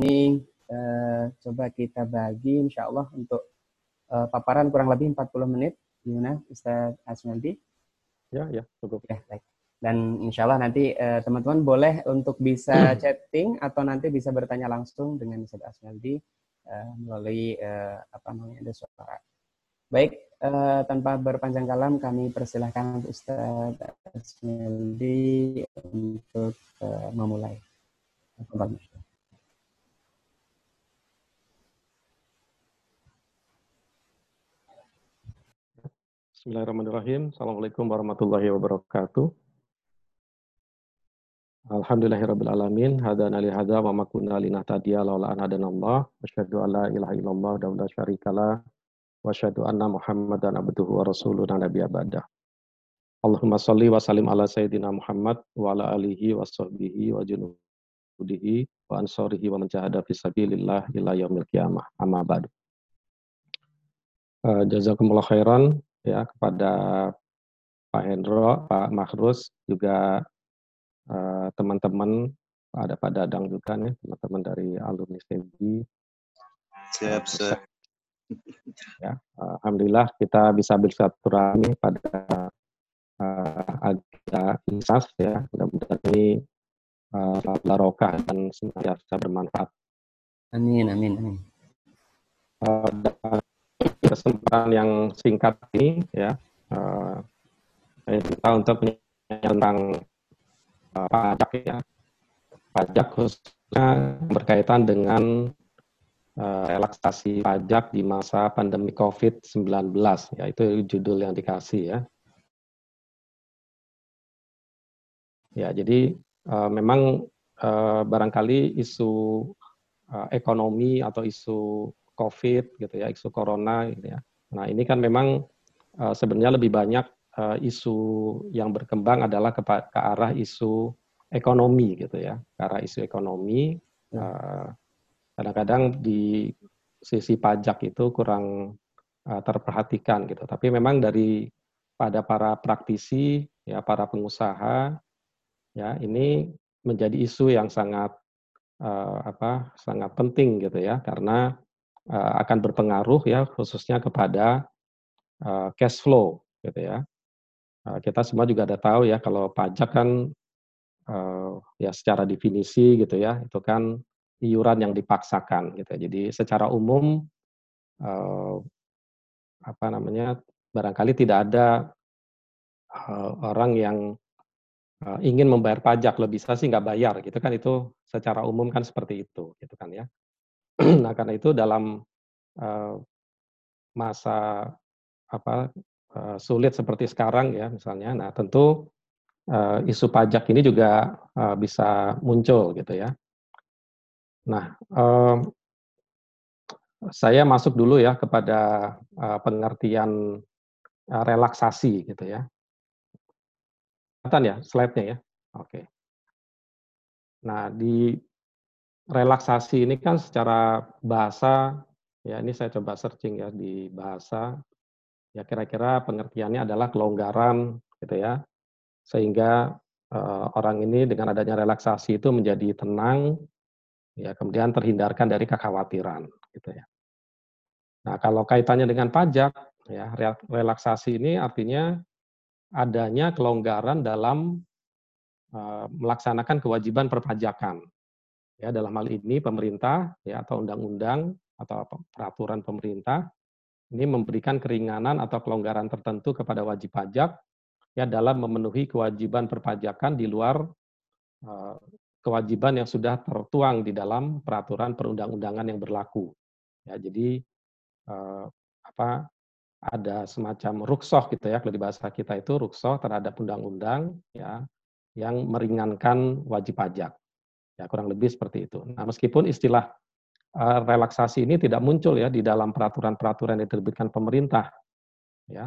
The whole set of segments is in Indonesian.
ini uh, coba kita bagi insya Allah untuk uh, paparan kurang lebih 40 menit. Gimana Ustaz Asmandi? Ya, ya, cukup. Ya, baik. Dan insya Allah nanti teman-teman uh, boleh untuk bisa chatting atau nanti bisa bertanya langsung dengan Ustaz Asmandi uh, melalui uh, apa namanya ada suara. Baik, uh, tanpa berpanjang kalam kami persilahkan Ustaz Asmandi untuk uh, memulai. Bismillahirrahmanirrahim. Assalamualaikum warahmatullahi wabarakatuh. Alhamdulillahirrahmanirrahim. Hadana li hadha wa makunna linahtadiya lawla an hadanallah. Asyhadu an la ilaha illallah wa la syarikalah. Wa asyhadu anna Muhammadan abduhu wa rasuluna nabiyya ba'dah. Allahumma salli wa sallim ala sayyidina Muhammad wa ala alihi wa sahbihi wa junudihi wa ansorihi wa menjahada fi sabilillah ila yaumil qiyamah. Amma ba'du. Uh, jazakumullah khairan ya kepada Pak Hendro, Pak Mahrus, juga eh, teman-teman uh, ada Pak Dadang juga nih, teman-teman dari alumni SEBI. Siap, siap. Ya, Alhamdulillah kita bisa bersilaturahmi pada uh, agenda insas ya. Mudah-mudahan ini uh, barokah dan senantiasa bermanfaat. Amin, amin, amin. Uh, kesempatan yang singkat ini ya uh, minta untuk tentang uh, pajak ya. Pajak khususnya berkaitan dengan uh, relaksasi pajak di masa pandemi COVID-19 ya itu judul yang dikasih ya. Ya jadi uh, memang uh, barangkali isu uh, ekonomi atau isu COVID gitu ya, isu corona gitu ya. Nah ini kan memang uh, sebenarnya lebih banyak uh, isu yang berkembang adalah ke, ke arah isu ekonomi gitu ya, ke arah isu ekonomi. kadang eh, kadang-kadang di sisi pajak itu kurang uh, terperhatikan gitu. Tapi memang dari pada para praktisi ya para pengusaha ya ini menjadi isu yang sangat uh, apa sangat penting gitu ya karena uh, akan berpengaruh ya khususnya kepada uh, cash flow gitu ya. Uh, kita semua juga ada tahu ya kalau pajak kan ya secara definisi gitu ya itu kan iuran yang dipaksakan gitu. Jadi secara umum apa namanya barangkali tidak ada orang yang ingin membayar pajak lo bisa sih nggak bayar gitu kan itu secara umum kan seperti itu gitu kan ya nah karena itu dalam uh, masa apa uh, sulit seperti sekarang ya misalnya, nah tentu uh, isu pajak ini juga uh, bisa muncul gitu ya. Nah, uh, saya masuk dulu ya kepada uh, pengertian uh, relaksasi gitu ya. Kelihatan ya slide-nya ya? Oke. Nah, di relaksasi ini kan secara bahasa, ya ini saya coba searching ya di bahasa, ya kira-kira pengertiannya adalah kelonggaran gitu ya, sehingga uh, orang ini dengan adanya relaksasi itu menjadi tenang, ya kemudian terhindarkan dari kekhawatiran gitu ya. Nah kalau kaitannya dengan pajak, ya relaksasi ini artinya adanya kelonggaran dalam uh, melaksanakan kewajiban perpajakan ya dalam hal ini pemerintah ya atau undang-undang atau peraturan pemerintah ini memberikan keringanan atau kelonggaran tertentu kepada wajib pajak ya dalam memenuhi kewajiban perpajakan di luar uh, kewajiban yang sudah tertuang di dalam peraturan perundang-undangan yang berlaku. Ya, jadi uh, apa ada semacam ruksoh gitu ya kalau di bahasa kita itu ruksoh terhadap undang-undang ya yang meringankan wajib pajak. Ya, kurang lebih seperti itu. Nah, meskipun istilah uh, relaksasi ini tidak muncul ya di dalam peraturan-peraturan yang diterbitkan pemerintah, ya,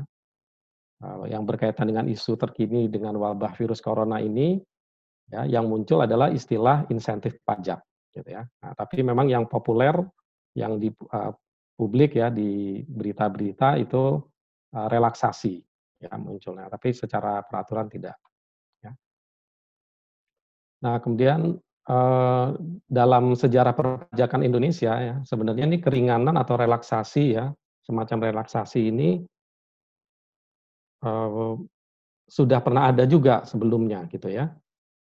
uh, yang berkaitan dengan isu terkini dengan wabah virus corona ini, ya, yang muncul adalah istilah insentif pajak, gitu ya. Nah, tapi memang yang populer yang di uh, publik ya di berita-berita itu uh, relaksasi ya munculnya, tapi secara peraturan tidak. Ya. Nah kemudian eh, dalam sejarah perpajakan Indonesia ya sebenarnya ini keringanan atau relaksasi ya semacam relaksasi ini uh, sudah pernah ada juga sebelumnya gitu ya.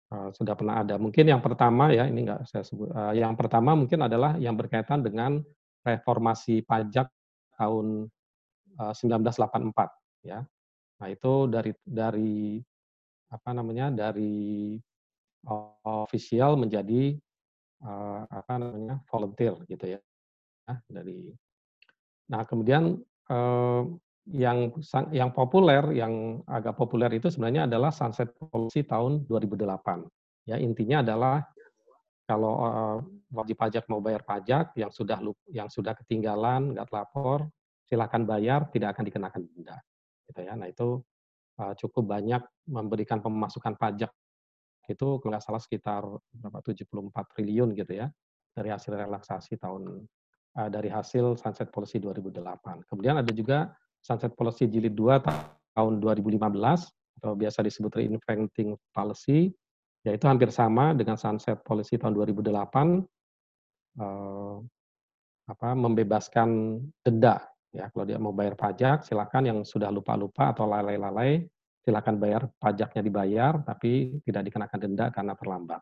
Uh, sudah pernah ada. Mungkin yang pertama ya ini enggak saya sebut yang pertama mungkin adalah yang berkaitan dengan reformasi pajak tahun uh, 1984 ya. Nah itu dari dari apa namanya dari official menjadi uh, apa namanya volunteer gitu ya dari nah kemudian uh, yang yang populer yang agak populer itu sebenarnya adalah sunset policy tahun 2008 ya intinya adalah kalau uh, wajib pajak mau bayar pajak yang sudah yang sudah ketinggalan nggak lapor silakan bayar tidak akan dikenakan denda gitu ya. Nah itu uh, cukup banyak memberikan pemasukan pajak itu kalau nggak salah sekitar berapa 74 triliun gitu ya dari hasil relaksasi tahun uh, dari hasil sunset policy 2008. Kemudian ada juga sunset policy jilid 2 tahun 2015 atau biasa disebut reinventing policy yaitu hampir sama dengan sunset policy tahun 2008 uh, apa membebaskan denda ya kalau dia mau bayar pajak silakan yang sudah lupa-lupa atau lalai-lalai silakan bayar pajaknya dibayar tapi tidak dikenakan denda karena terlambat.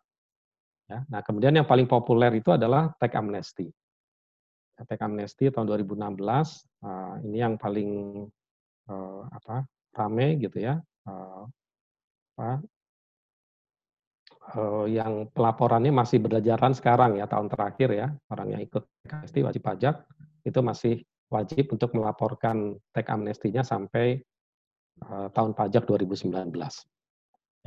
Ya, nah kemudian yang paling populer itu adalah tax amnesty. Ya, tax amnesty tahun 2016 uh, eh, ini yang paling uh, apa rame gitu ya. Uh, apa, uh, yang pelaporannya masih berjalan sekarang ya tahun terakhir ya orang yang ikut amnesty wajib pajak itu masih wajib untuk melaporkan tax amnestinya sampai uh, tahun pajak 2019.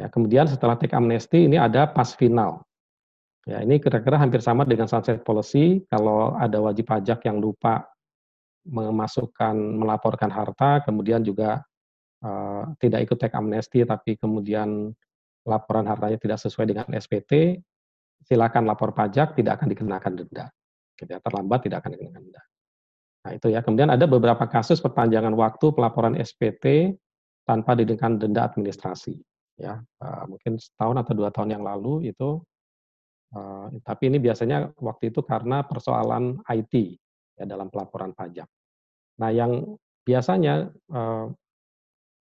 Ya, kemudian setelah take amnesty ini ada pas final. Ya, ini kira-kira hampir sama dengan sunset policy. Kalau ada wajib pajak yang lupa memasukkan, melaporkan harta, kemudian juga uh, tidak ikut take amnesty, tapi kemudian laporan hartanya tidak sesuai dengan SPT, silakan lapor pajak, tidak akan dikenakan denda. Ya, terlambat tidak akan dikenakan denda. Nah itu ya. Kemudian ada beberapa kasus perpanjangan waktu pelaporan SPT tanpa dikenakan denda administrasi. Ya, uh, mungkin setahun atau dua tahun yang lalu itu, uh, tapi ini biasanya waktu itu karena persoalan IT ya dalam pelaporan pajak. Nah, yang biasanya uh,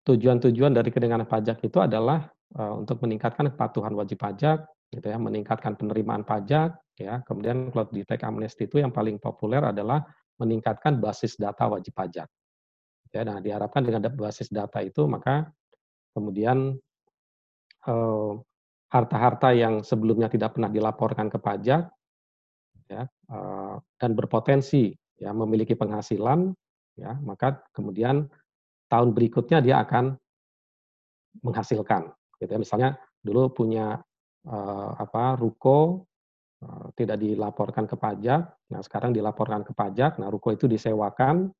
tujuan-tujuan dari kedengaran pajak itu adalah uh, untuk meningkatkan kepatuhan wajib pajak, gitu ya, meningkatkan penerimaan pajak, ya. Kemudian di tech amnesty itu yang paling populer adalah meningkatkan basis data wajib pajak. Ya, nah diharapkan dengan basis data itu maka kemudian eh, harta-harta yang sebelumnya tidak pernah dilaporkan ke pajak ya eh, dan berpotensi ya memiliki penghasilan ya maka kemudian tahun berikutnya dia akan menghasilkan gitu ya. Misalnya dulu punya eh, apa ruko eh, tidak dilaporkan ke pajak nah sekarang dilaporkan ke pajak nah ruko itu disewakan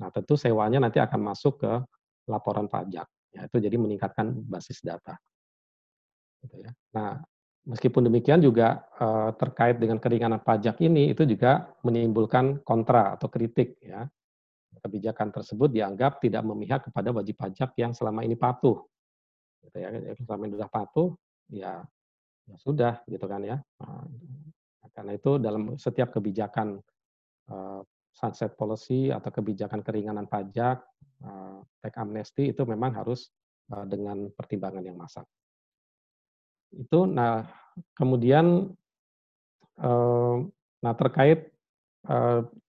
Nah, tentu sewanya nanti akan masuk ke laporan pajak. Ya, itu jadi meningkatkan basis data. Gitu ya. Nah, meskipun demikian juga eh, terkait dengan keringanan pajak ini itu juga menimbulkan kontra atau kritik ya. Kebijakan tersebut dianggap tidak memihak kepada wajib pajak yang selama ini patuh. Gitu ya. Selama ini sudah patuh, ya, ya sudah gitu kan ya. Nah, karena itu dalam setiap kebijakan eh, sunset policy atau kebijakan keringanan pajak, uh, tax amnesty itu memang harus uh, dengan pertimbangan yang masak. Itu, nah kemudian, uh, nah terkait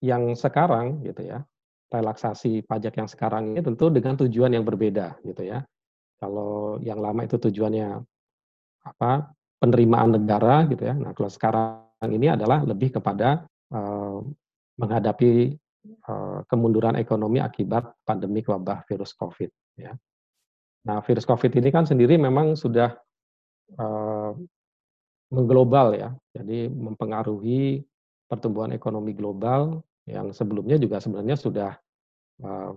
yang sekarang gitu ya, relaksasi pajak yang sekarang ini tentu dengan tujuan yang berbeda gitu ya. Kalau yang lama itu tujuannya apa penerimaan negara gitu ya. Nah kalau sekarang ini adalah lebih kepada menghadapi uh, kemunduran ekonomi akibat pandemi wabah virus COVID. Ya. Nah, virus COVID ini kan sendiri memang sudah uh, mengglobal ya, jadi mempengaruhi pertumbuhan ekonomi global yang sebelumnya juga sebenarnya sudah uh,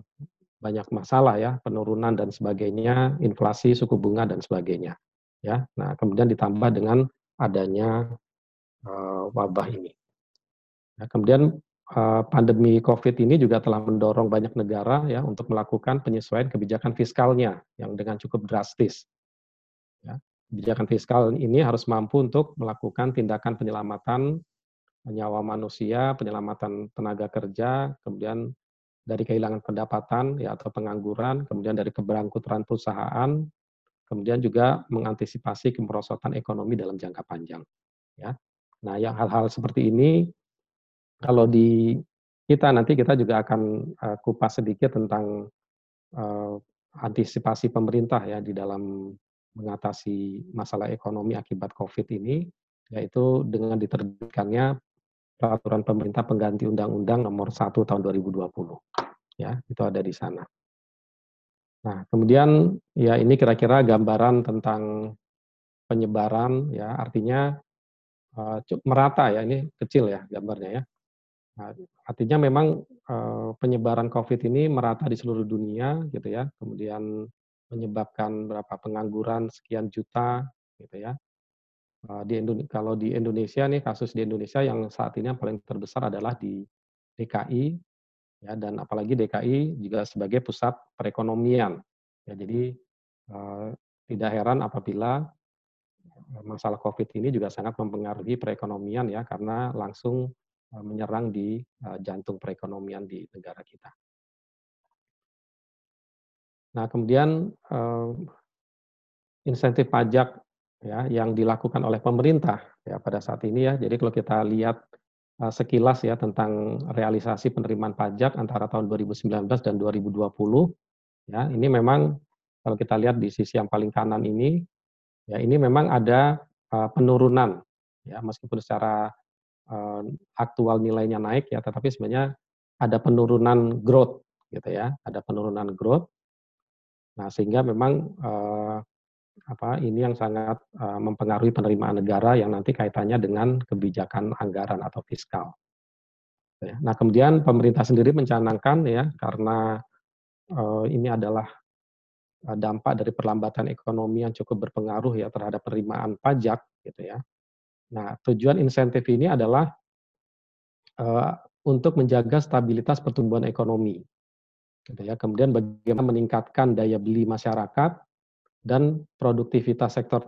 banyak masalah ya, penurunan dan sebagainya, inflasi, suku bunga dan sebagainya. Ya, nah kemudian ditambah dengan adanya wabah ini. Nah, kemudian Eh, pandemi COVID ini juga telah mendorong banyak negara ya untuk melakukan penyesuaian kebijakan fiskalnya yang dengan cukup drastis. Ya. kebijakan fiskal ini harus mampu untuk melakukan tindakan penyelamatan nyawa manusia, penyelamatan tenaga kerja, kemudian dari kehilangan pendapatan ya atau pengangguran, kemudian dari keberangkutan perusahaan, kemudian juga mengantisipasi kemerosotan ekonomi dalam jangka panjang. Ya, nah yang hal-hal seperti ini kalau di kita nanti kita juga akan uh, kupas sedikit tentang uh, antisipasi pemerintah ya di dalam mengatasi masalah ekonomi akibat COVID ini, yaitu dengan diterbitkannya peraturan pemerintah pengganti Undang-Undang Nomor 1 Tahun 2020. Ya, itu ada di sana. Nah, kemudian ya ini kira-kira gambaran tentang penyebaran ya, artinya uh, merata ya, ini kecil ya gambarnya ya. Nah, artinya memang uh, penyebaran COVID ini merata di seluruh dunia gitu ya, kemudian menyebabkan berapa pengangguran sekian juta gitu ya. Eh, di Indonesia, kalau di Indonesia nih kasus di Indonesia yang saat ini yang paling terbesar adalah di DKI ya dan apalagi DKI juga sebagai pusat perekonomian ya jadi eh, tidak heran apabila masalah COVID ini juga sangat mempengaruhi perekonomian ya karena langsung eh, menyerang di eh, jantung perekonomian di negara kita. Nah kemudian eh, insentif pajak ya yang dilakukan oleh pemerintah ya pada saat ini ya. Jadi kalau kita lihat sekilas ya tentang realisasi penerimaan pajak antara tahun 2019 dan 2020 ya, ini memang kalau kita lihat di sisi yang paling kanan ini ya ini memang ada penurunan ya meskipun secara uh, aktual nilainya naik ya tetapi sebenarnya ada penurunan growth gitu ya, ada penurunan growth. Nah, sehingga memang uh, apa ini yang sangat uh, mempengaruhi penerimaan negara yang nanti kaitannya dengan kebijakan anggaran atau fiskal. Ya, nah kemudian pemerintah sendiri mencanangkan ya karena uh, ini adalah dampak dari perlambatan ekonomi yang cukup berpengaruh ya terhadap penerimaan pajak gitu ya. Nah tujuan insentif ini adalah uh, untuk menjaga stabilitas pertumbuhan ekonomi. Gitu ya. Kemudian bagaimana meningkatkan daya beli masyarakat dan produktivitas sektor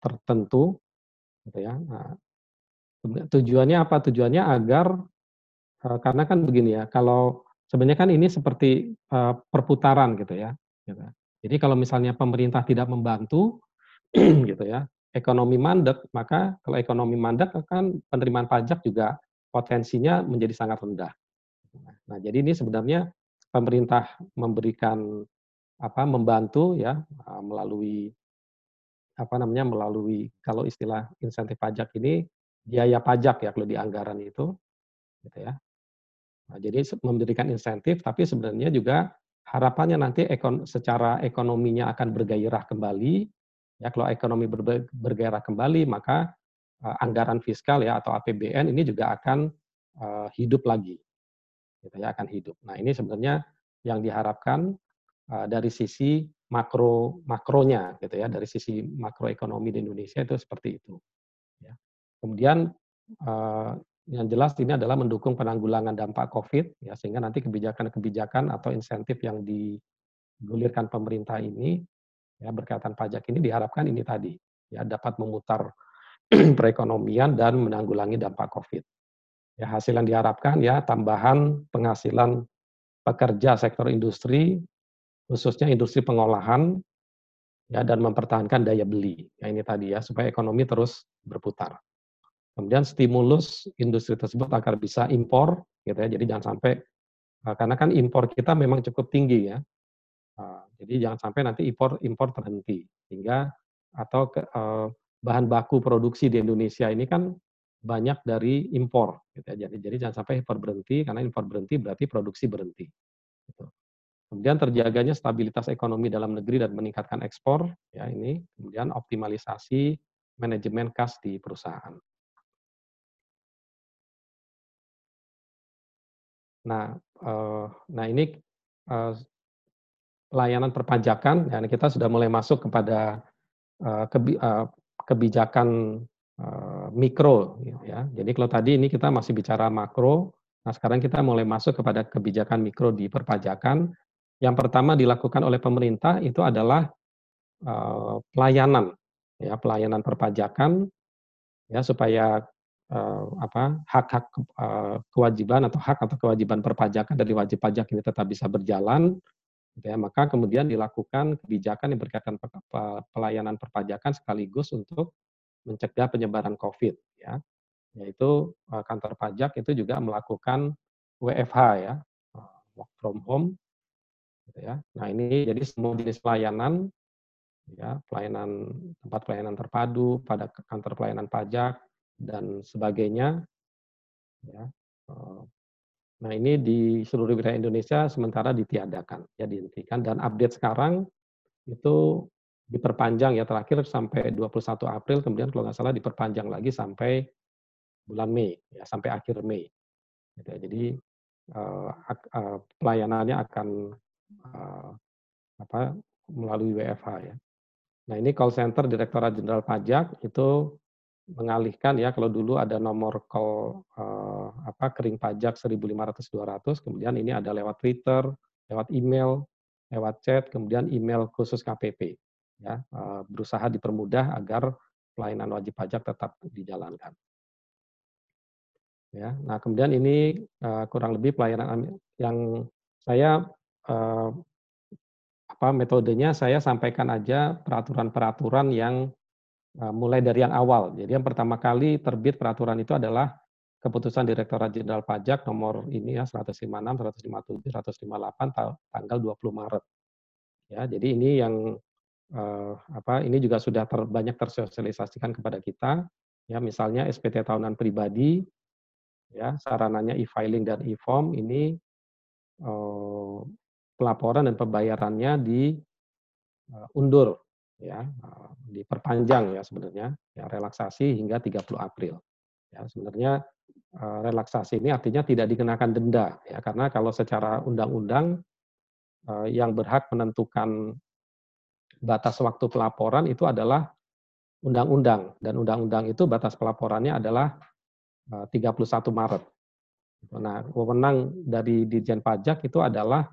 tertentu gitu ya. Nah, tujuannya apa? Tujuannya agar uh, karena kan begini ya, kalau sebenarnya kan ini seperti uh, perputaran gitu ya. Gitu. Jadi kalau misalnya pemerintah tidak membantu gitu ya, ekonomi mandek, maka kalau ekonomi mandek kan penerimaan pajak juga potensinya menjadi sangat rendah. Nah, jadi ini sebenarnya pemerintah memberikan apa membantu ya melalui apa namanya melalui kalau istilah insentif pajak ini biaya pajak ya kalau di anggaran itu gitu ya. Nah, jadi memberikan insentif tapi sebenarnya juga harapannya nanti ekon, secara ekonominya akan bergairah kembali ya kalau ekonomi ber, bergairah kembali maka uh, anggaran fiskal ya atau APBN ini juga akan uh, hidup lagi gitu ya akan hidup. Nah, ini sebenarnya yang diharapkan Eh, dari sisi makro makronya gitu ya dari sisi makroekonomi di Indonesia itu seperti itu ya. kemudian yang jelas ini adalah mendukung penanggulangan dampak COVID ya sehingga nanti kebijakan-kebijakan atau insentif yang digulirkan pemerintah ini ya berkaitan pajak ini diharapkan ini tadi ya dapat memutar perekonomian dan menanggulangi dampak COVID. Ya hasil yang diharapkan ya tambahan penghasilan pekerja sektor industri khususnya industri pengolahan ya dan mempertahankan daya beli. Ya ini tadi ya supaya ekonomi terus berputar. Kemudian stimulus industri tersebut agar bisa impor gitu ya. Jadi jangan sampai eh, karena kan impor kita memang cukup tinggi ya. Eh, jadi jangan sampai nanti impor impor terhenti sehingga atau ke, eh, bahan baku produksi di Indonesia ini kan banyak dari impor gitu ya. Jadi jadi jangan sampai impor berhenti karena impor berhenti berarti produksi berhenti. Gitu. Kemudian terjaganya stabilitas ekonomi dalam negeri dan meningkatkan ekspor, ya ini. Kemudian optimalisasi manajemen kas di perusahaan. Nah, eh, nah ini eh, layanan perpajakan, ya kita sudah mulai masuk kepada eh, eh, kebijakan eh, mikro, ya. Jadi kalau tadi ini kita masih bicara makro, nah sekarang kita mulai masuk kepada kebijakan mikro di perpajakan yang pertama dilakukan oleh pemerintah itu adalah pelayanan ya pelayanan perpajakan ya supaya apa hak-hak kewajiban atau hak atau kewajiban perpajakan dari wajib pajak ini tetap bisa berjalan ya maka kemudian dilakukan kebijakan yang berkaitan pelayanan perpajakan sekaligus untuk mencegah penyebaran COVID ya. Yaitu uh, kantor pajak itu juga melakukan WFH ya work from home gitu ya. Nah ini jadi semua jenis pelayanan ya pelayanan tempat pelayanan terpadu pada kantor pelayanan pajak dan sebagainya ya eh, nah ini di seluruh wilayah Indonesia sementara ditiadakan ya dihentikan. Dan update sekarang itu diperpanjang ya terakhir sampai 21 April. Kemudian kalau nggak salah diperpanjang lagi sampai bulan Mei ya sampai akhir Mei. Gitu ya. jadi uh, uh, pelayanannya akan uh, apa melalui WFH ya. Nah ini call center Direktorat Jenderal Pajak itu mengalihkan ya kalau dulu ada nomor call uh, apa kering pajak 1.500-200, kemudian ini ada lewat Twitter, lewat email, lewat chat, kemudian email khusus KPP ya uh, berusaha dipermudah agar pelayanan wajib pajak tetap dijalankan. Ya, nah kemudian ini uh, kurang lebih pelayanan yang saya uh, apa metodenya saya sampaikan aja peraturan-peraturan yang mulai dari yang awal. Jadi yang pertama kali terbit peraturan itu adalah keputusan Direktorat Jenderal Pajak nomor ini ya 156, 157, 158 tanggal 20 Maret. Ya, jadi ini yang uh, apa ini juga sudah ter, banyak tersosialisasikan kepada kita. Ya, misalnya SPT tahunan pribadi ya sarananya e-filing dan e-form ini uh, pelaporan dan pembayarannya diundur eh, ya eh, diperpanjang ya sebenarnya ya relaksasi hingga 30 April. Ya sebenarnya eh, relaksasi ini artinya tidak dikenakan denda ya karena kalau secara undang-undang yang berhak menentukan batas waktu pelaporan itu adalah undang-undang dan undang-undang itu batas pelaporannya adalah 31 Maret. Nah, wewenang dari Dirjen Pajak itu adalah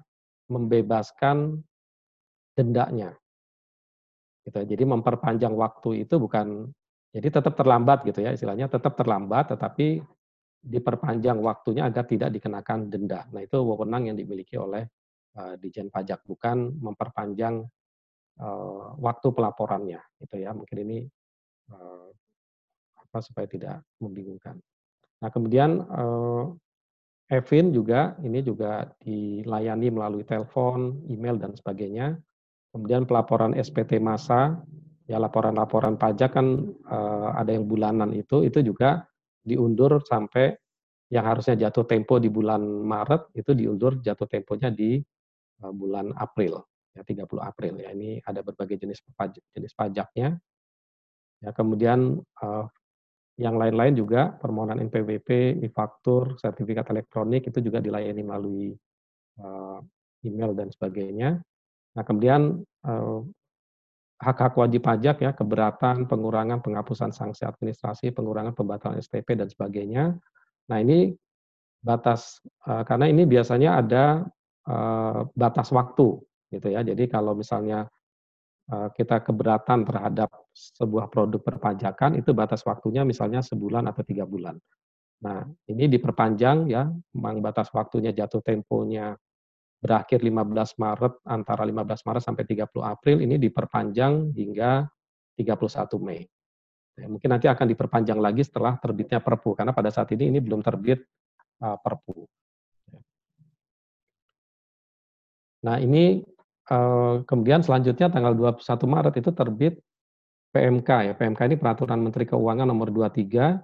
membebaskan dendanya. Gitu. Jadi memperpanjang waktu itu bukan jadi tetap terlambat gitu ya istilahnya tetap terlambat tetapi diperpanjang waktunya agar tidak dikenakan denda. Nah itu wewenang yang dimiliki oleh uh, Dijen Pajak bukan memperpanjang uh, waktu pelaporannya gitu ya. Mungkin ini uh, apa supaya tidak membingungkan. Nah kemudian uh, Evin juga ini juga dilayani melalui telepon, email dan sebagainya. Kemudian pelaporan SPT masa, ya laporan-laporan pajak kan uh, ada yang bulanan itu, itu juga diundur sampai yang harusnya jatuh tempo di bulan Maret itu diundur jatuh temponya di uh, bulan April, ya 30 April ya. Ini ada berbagai jenis pajak, jenis pajaknya. Ya, kemudian uh, yang lain-lain juga permohonan NPWP, e-faktur, sertifikat elektronik itu juga dilayani melalui uh, email dan sebagainya. Nah, kemudian uh, hak-hak wajib pajak ya, keberatan, pengurangan, penghapusan sanksi administrasi, pengurangan pembatalan STP dan sebagainya. Nah, ini batas uh, karena ini biasanya ada uh, batas waktu gitu ya. Jadi kalau misalnya Eh, kita keberatan terhadap sebuah produk perpajakan itu batas waktunya misalnya sebulan atau tiga bulan. Nah ini diperpanjang ya, memang batas waktunya jatuh temponya berakhir 15 Maret antara 15 Maret sampai 30 April ini diperpanjang hingga 31 Mei. Ya, mungkin nanti akan diperpanjang lagi setelah terbitnya Perpu karena pada saat ini ini belum terbit uh, Perpu. Nah ini Eh, kemudian selanjutnya tanggal 21 Maret itu terbit PMK ya. PMK ini Peraturan Menteri Keuangan nomor 23.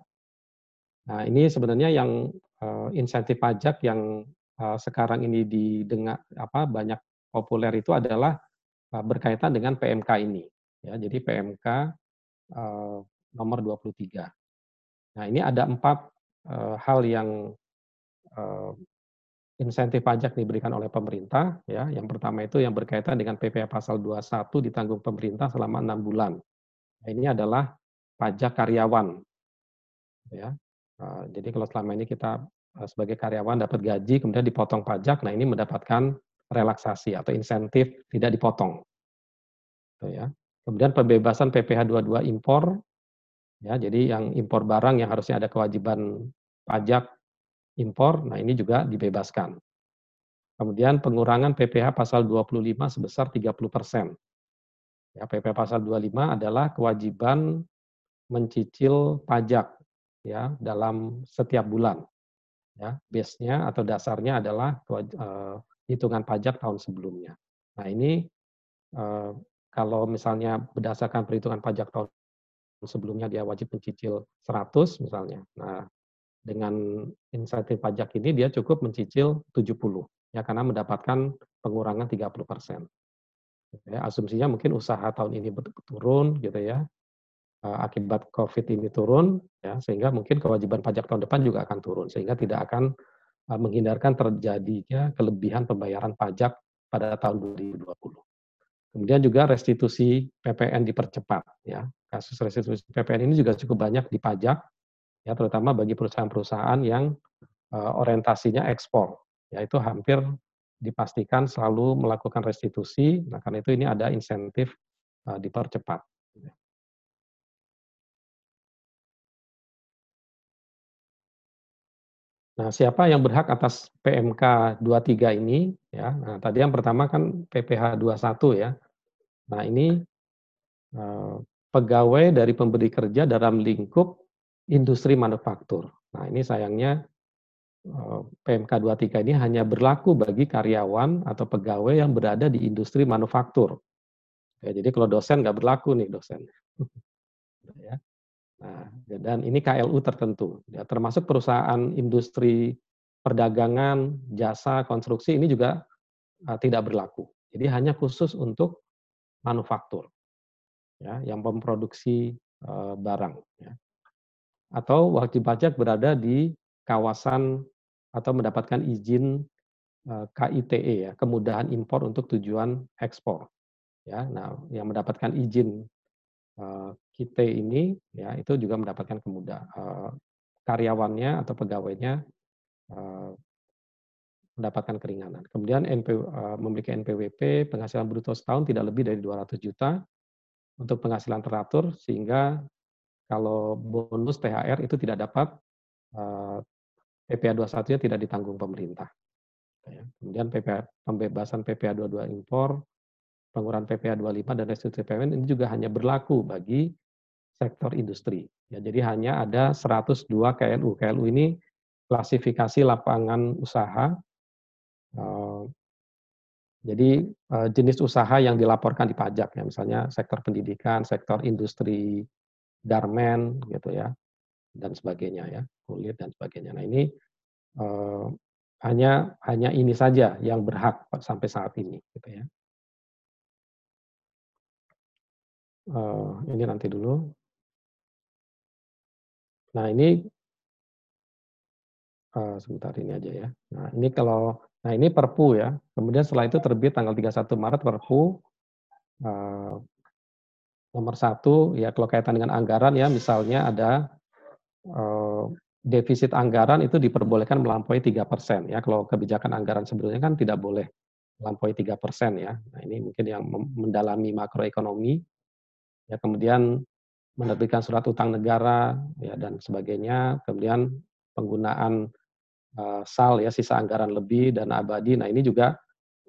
Nah, ini sebenarnya yang uh, insentif pajak yang uh, sekarang ini didengar apa banyak populer itu adalah uh, berkaitan dengan PMK ini. Ya, jadi PMK uh, nomor 23. Nah, ini ada empat hal yang insentif pajak diberikan oleh pemerintah ya yang pertama itu yang berkaitan dengan PPh pasal 21 ditanggung pemerintah selama enam bulan nah, ini adalah pajak karyawan ya jadi kalau selama ini kita sebagai karyawan dapat gaji kemudian dipotong pajak nah ini mendapatkan relaksasi atau insentif tidak dipotong gitu ya Kemudian pembebasan PPh 22 impor, ya, jadi yang impor barang yang harusnya ada kewajiban pajak impor, nah ini juga dibebaskan. Kemudian pengurangan PPh pasal 25 sebesar 30 persen. Ya, PPh pasal 25 adalah kewajiban mencicil pajak ya dalam setiap bulan. Ya, base-nya atau dasarnya adalah uh, hitungan pajak tahun sebelumnya. Nah, ini uh, kalau misalnya berdasarkan perhitungan pajak tahun sebelumnya dia wajib mencicil 100 misalnya. Nah, dengan insentif pajak ini dia cukup mencicil 70 ya karena mendapatkan pengurangan 30 persen. Ya, asumsinya mungkin usaha tahun ini turun gitu ya eh, akibat COVID ini turun ya sehingga mungkin kewajiban pajak tahun depan juga akan turun sehingga tidak akan eh, menghindarkan terjadinya kelebihan pembayaran pajak pada tahun 2020. Kemudian juga restitusi PPN dipercepat ya. Kasus restitusi PPN ini juga cukup banyak dipajak ya terutama bagi perusahaan-perusahaan yang uh, orientasinya ekspor. Ya itu hampir dipastikan selalu melakukan restitusi. Nah, karena itu ini ada insentif uh, dipercepat. Nah, siapa yang berhak atas PMK 23 ini? Ya, nah, tadi yang pertama kan PPH 21 ya. Nah, ini eh, pegawai dari pemberi kerja dalam lingkup industri manufaktur. Nah, ini sayangnya eh, PMK 23 ini hanya berlaku bagi karyawan atau pegawai yang berada di industri manufaktur. Ya, jadi kalau dosen nggak berlaku nih dosen. ya. Nah, dan ini KLU tertentu, ya, termasuk perusahaan industri perdagangan, jasa, konstruksi ini juga uh, tidak berlaku. Jadi hanya khusus untuk manufaktur, ya, yang memproduksi uh, barang. Ya. Atau wajib pajak berada di kawasan atau mendapatkan izin uh, KITE, ya, kemudahan impor untuk tujuan ekspor. Ya, nah, yang mendapatkan izin uh, kita ini ya itu juga mendapatkan kemudahan uh, karyawannya atau pegawainya uh, mendapatkan keringanan. Kemudian NP, uh, memiliki NPWP penghasilan bruto setahun tidak lebih dari 200 juta untuk penghasilan teratur sehingga kalau bonus THR itu tidak dapat PPA 21-nya tidak ditanggung pemerintah. Ya. Kemudian PPA, pembebasan PPA 22 impor, pengurangan PPA 25 dan restitusi PPN ini juga hanya berlaku bagi sektor industri. Ya, jadi hanya ada 102 KLU. KLU ini klasifikasi lapangan usaha. Uh, jadi uh, jenis usaha yang dilaporkan di pajak ya, misalnya sektor pendidikan, sektor industri garmen gitu ya, dan sebagainya ya, kulit dan sebagainya. Nah ini uh, hanya hanya ini saja yang berhak sampai saat ini gitu ya. Uh, ini nanti dulu. Nah ini uh, sebentar ini aja ya. Nah ini kalau nah ini Perpu ya. Kemudian setelah itu terbit tanggal 31 Maret Perpu uh, nomor satu ya kalau kaitan dengan anggaran ya misalnya ada uh, defisit anggaran itu diperbolehkan melampaui tiga persen ya kalau kebijakan anggaran sebelumnya kan tidak boleh melampaui tiga persen ya. Nah ini mungkin yang mendalami makroekonomi ya kemudian menerbitkan surat utang negara ya dan sebagainya, kemudian penggunaan uh, SAL ya sisa anggaran lebih dan abadi. Nah, ini juga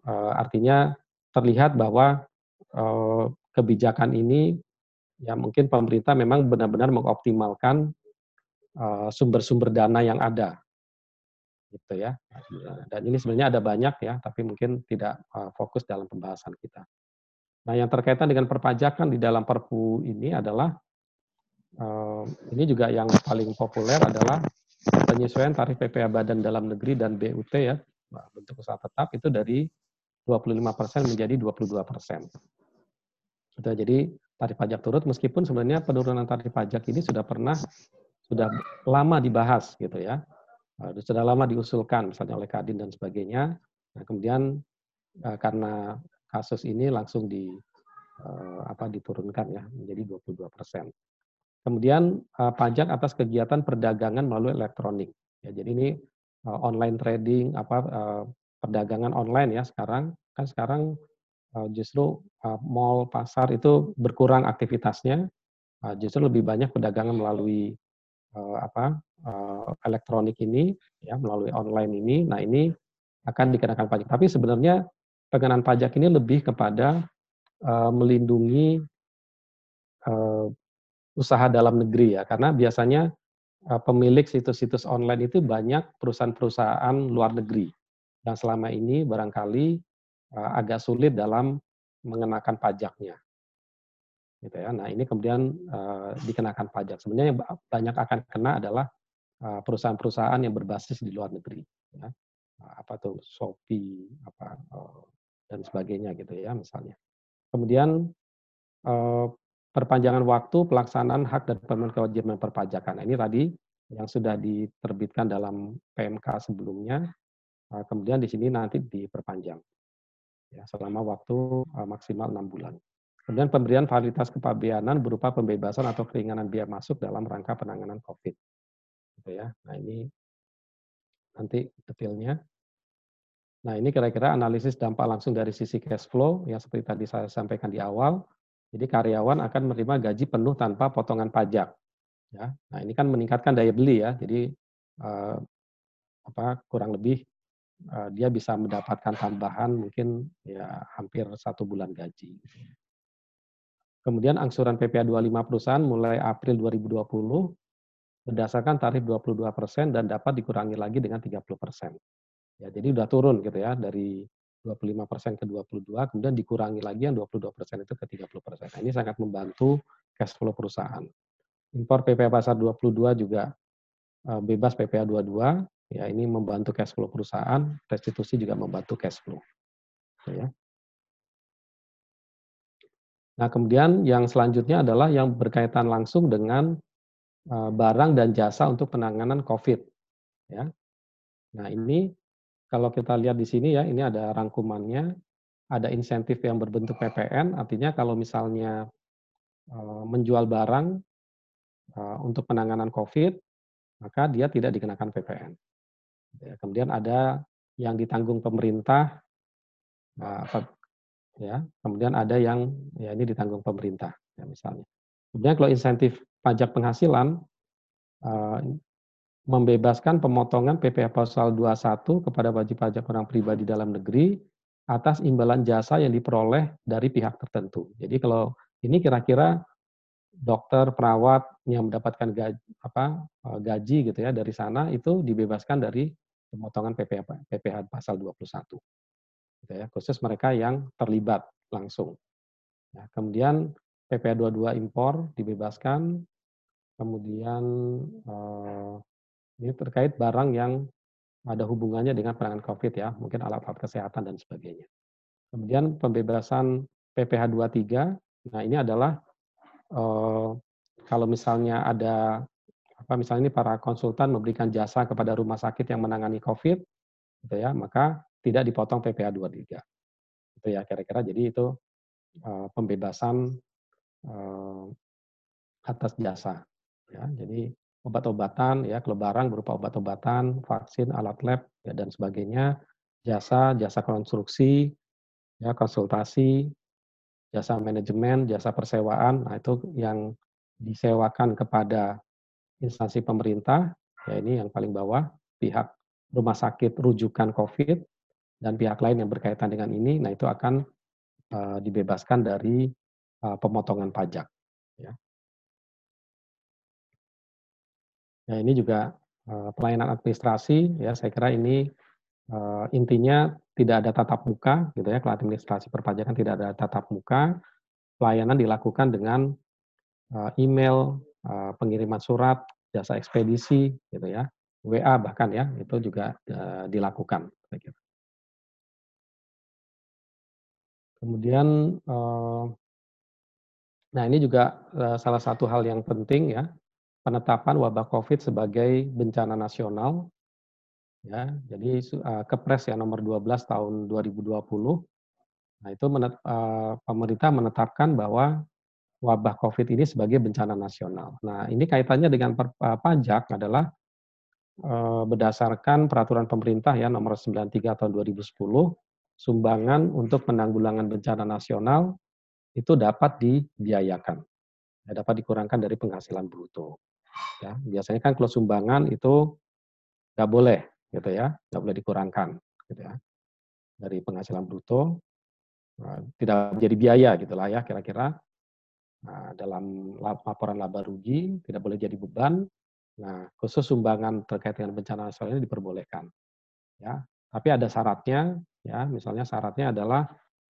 uh, artinya terlihat bahwa uh, kebijakan ini ya mungkin pemerintah memang benar-benar mengoptimalkan sumber-sumber uh, dana yang ada gitu ya. Dan ini sebenarnya ada banyak ya, tapi mungkin tidak uh, fokus dalam pembahasan kita. Nah, yang terkaitan dengan perpajakan di dalam Perpu ini adalah ini juga yang paling populer adalah penyesuaian tarif PPA badan dalam negeri dan BUT ya, bentuk usaha tetap itu dari 25% menjadi 22%. Sudah jadi tarif pajak turut meskipun sebenarnya penurunan tarif pajak ini sudah pernah sudah lama dibahas gitu ya. Sudah lama diusulkan misalnya oleh Kadin dan sebagainya. Nah, kemudian karena kasus ini langsung di apa diturunkan ya menjadi 22 persen. Kemudian uh, pajak atas kegiatan perdagangan melalui elektronik. Ya, jadi ini uh, online trading, apa uh, perdagangan online ya sekarang kan sekarang justru mall, pasar itu berkurang aktivitasnya, justru lebih banyak perdagangan melalui apa elektronik ini, ya melalui online ini. Nah ini akan dikenakan pajak. Tapi sebenarnya pengenaan pajak ini lebih kepada melindungi usaha dalam negeri ya, karena biasanya uh, pemilik situs-situs online itu banyak perusahaan-perusahaan luar negeri yang selama ini barangkali uh, agak sulit dalam mengenakan pajaknya. Gitu ya. Nah ini kemudian uh, dikenakan pajak. Sebenarnya yang banyak akan kena adalah perusahaan-perusahaan yang berbasis di luar negeri. Ya. Apa tuh Shopee, apa dan sebagainya gitu ya misalnya. Kemudian perpanjangan waktu pelaksanaan hak dan pemenuhan kewajiban perpajakan. Nah, ini tadi yang sudah diterbitkan dalam PMK sebelumnya, eh, kemudian di sini nanti diperpanjang ya, selama waktu eh, maksimal enam bulan. Kemudian pemberian fasilitas kepabeanan berupa pembebasan atau keringanan biaya masuk dalam rangka penanganan COVID. Gitu ya. Nah ini nanti detailnya. Nah ini kira-kira analisis dampak langsung dari sisi cash flow yang seperti tadi saya sampaikan di awal. Jadi karyawan akan menerima gaji penuh tanpa potongan pajak. Ya, nah ini kan meningkatkan daya beli ya. Jadi eh, apa kurang lebih eh, dia bisa mendapatkan tambahan mungkin ya hampir satu bulan gaji. Kemudian angsuran PPA 25 perusahaan mulai April 2020 berdasarkan tarif 22 persen dan dapat dikurangi lagi dengan 30 persen. Ya, jadi udah turun gitu ya dari 25% persen ke 22, kemudian dikurangi lagi yang 22% persen itu ke 30%. Nah, ini sangat membantu cash flow perusahaan. Impor PPA pasar 22 juga eh, bebas PPA 22, ya ini membantu cash flow perusahaan, restitusi juga membantu cash flow. Ya. Nah, kemudian yang selanjutnya adalah yang berkaitan langsung dengan eh, barang dan jasa untuk penanganan COVID. Ya. Nah, ini kalau kita lihat di sini ya, ini ada rangkumannya, ada insentif yang berbentuk PPN, artinya kalau misalnya uh, menjual barang uh, untuk penanganan COVID, maka dia tidak dikenakan PPN. Ya, kemudian ada yang ditanggung pemerintah, uh, ya, kemudian ada yang ya ini ditanggung pemerintah, ya misalnya. Kemudian kalau insentif pajak penghasilan, membebaskan pemotongan PPh pasal 21 kepada wajib pajak orang pribadi dalam negeri atas imbalan jasa yang diperoleh dari pihak tertentu. Jadi kalau ini kira-kira dokter, perawat yang mendapatkan gaji, apa, eh, gaji gitu ya dari sana itu dibebaskan dari pemotongan PPh, PPh pasal 21. Gitu ya, khusus mereka yang terlibat langsung. Ya, kemudian PPh 22 impor dibebaskan, kemudian eh, ini terkait barang yang ada hubungannya dengan penanganan COVID ya, mungkin alat-alat kesehatan dan sebagainya. Kemudian pembebasan PPh 23, nah ini adalah eh, kalau misalnya ada apa misalnya ini para konsultan memberikan jasa kepada rumah sakit yang menangani COVID, gitu ya, maka tidak dipotong PPh 23. Itu ya kira-kira jadi itu eh, pembebasan eh, atas jasa. Ya, jadi obat-obatan ya kalau barang berupa obat-obatan, vaksin, alat lab ya, dan sebagainya, jasa, jasa konstruksi, ya konsultasi, jasa manajemen, jasa persewaan, nah itu yang disewakan kepada instansi pemerintah, ya ini yang paling bawah, pihak rumah sakit rujukan COVID dan pihak lain yang berkaitan dengan ini, nah itu akan uh, dibebaskan dari uh, pemotongan pajak. Ya, ini juga uh, pelayanan administrasi ya saya kira ini uh, intinya tidak ada tatap muka gitu ya kalau administrasi perpajakan tidak ada tatap muka pelayanan dilakukan dengan uh, email uh, pengiriman surat jasa ekspedisi gitu ya WA bahkan ya itu juga uh, dilakukan saya kira. Kemudian uh, nah ini juga uh, salah satu hal yang penting ya penetapan wabah COVID sebagai bencana nasional. Ya, jadi uh, Kepres ya nomor 12 tahun 2020. Nah, itu menet, uh, pemerintah menetapkan bahwa wabah COVID ini sebagai bencana nasional. Nah, ini kaitannya dengan per, uh, pajak adalah uh, berdasarkan peraturan pemerintah ya nomor 93 tahun 2010 sumbangan untuk penanggulangan bencana nasional itu dapat dibiayakan, ya, dapat dikurangkan dari penghasilan bruto. Ya, biasanya kan kalau sumbangan itu nggak boleh, gitu ya, nggak boleh dikurangkan, gitu ya, dari penghasilan bruto, nah, tidak menjadi biaya, gitulah ya, kira-kira. Nah, dalam laporan laba rugi tidak boleh jadi beban. Nah, khusus sumbangan terkait dengan bencana nasional ini diperbolehkan. Ya, tapi ada syaratnya, ya, misalnya syaratnya adalah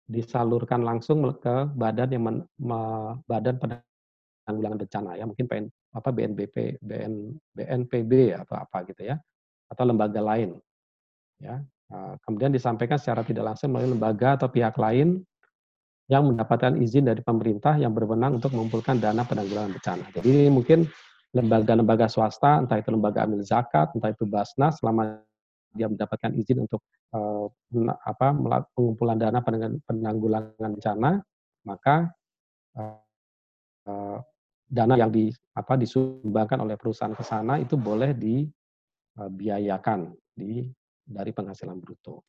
disalurkan langsung ke badan yang men, me, badan penanggulangan bencana ya mungkin apa BNBP BN BNPB atau apa gitu ya atau lembaga lain ya nah, kemudian disampaikan secara tidak langsung melalui lembaga atau pihak lain yang mendapatkan izin dari pemerintah yang berwenang untuk mengumpulkan dana penanggulangan bencana. Jadi mungkin lembaga-lembaga swasta, entah itu lembaga amil zakat, entah itu Basnas, selama dia mendapatkan izin untuk uh, apa pengumpulan dana penanggulangan bencana, maka uh, dana yang di apa disumbangkan oleh perusahaan ke sana itu boleh dibiayakan di dari penghasilan bruto.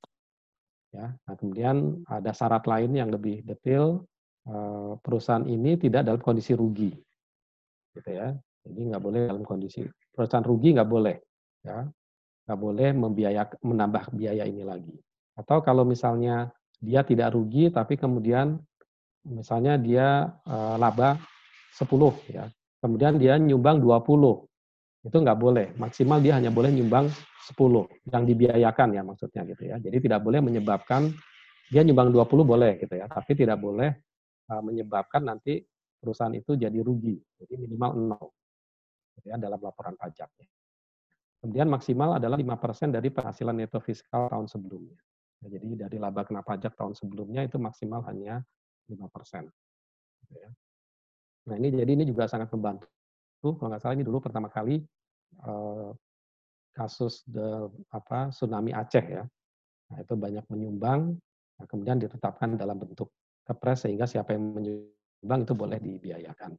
Ya, nah kemudian ada syarat lain yang lebih detail perusahaan ini tidak dalam kondisi rugi, gitu ya. Jadi nggak boleh dalam kondisi perusahaan rugi nggak boleh, ya nggak boleh membiayak, menambah biaya ini lagi. Atau kalau misalnya dia tidak rugi, tapi kemudian misalnya dia uh, laba 10 ya, kemudian dia nyumbang 20, itu nggak boleh. Maksimal dia hanya boleh nyumbang 10 yang dibiayakan ya maksudnya gitu ya. Jadi tidak boleh menyebabkan dia nyumbang 20 boleh gitu ya, tapi tidak boleh uh, menyebabkan nanti perusahaan itu jadi rugi. Jadi minimal nol gitu ya dalam laporan pajaknya. Kemudian maksimal adalah 5% dari penghasilan neto fiskal tahun sebelumnya. Ya, jadi dari laba kena pajak tahun sebelumnya itu maksimal hanya 5%. Gitu ya. Nah ini jadi ini juga sangat membantu. Kalau nggak salah ini dulu pertama kali eh, kasus the, apa tsunami Aceh ya. Nah, itu banyak menyumbang, nah, kemudian ditetapkan dalam bentuk kepres sehingga siapa yang menyumbang itu boleh dibiayakan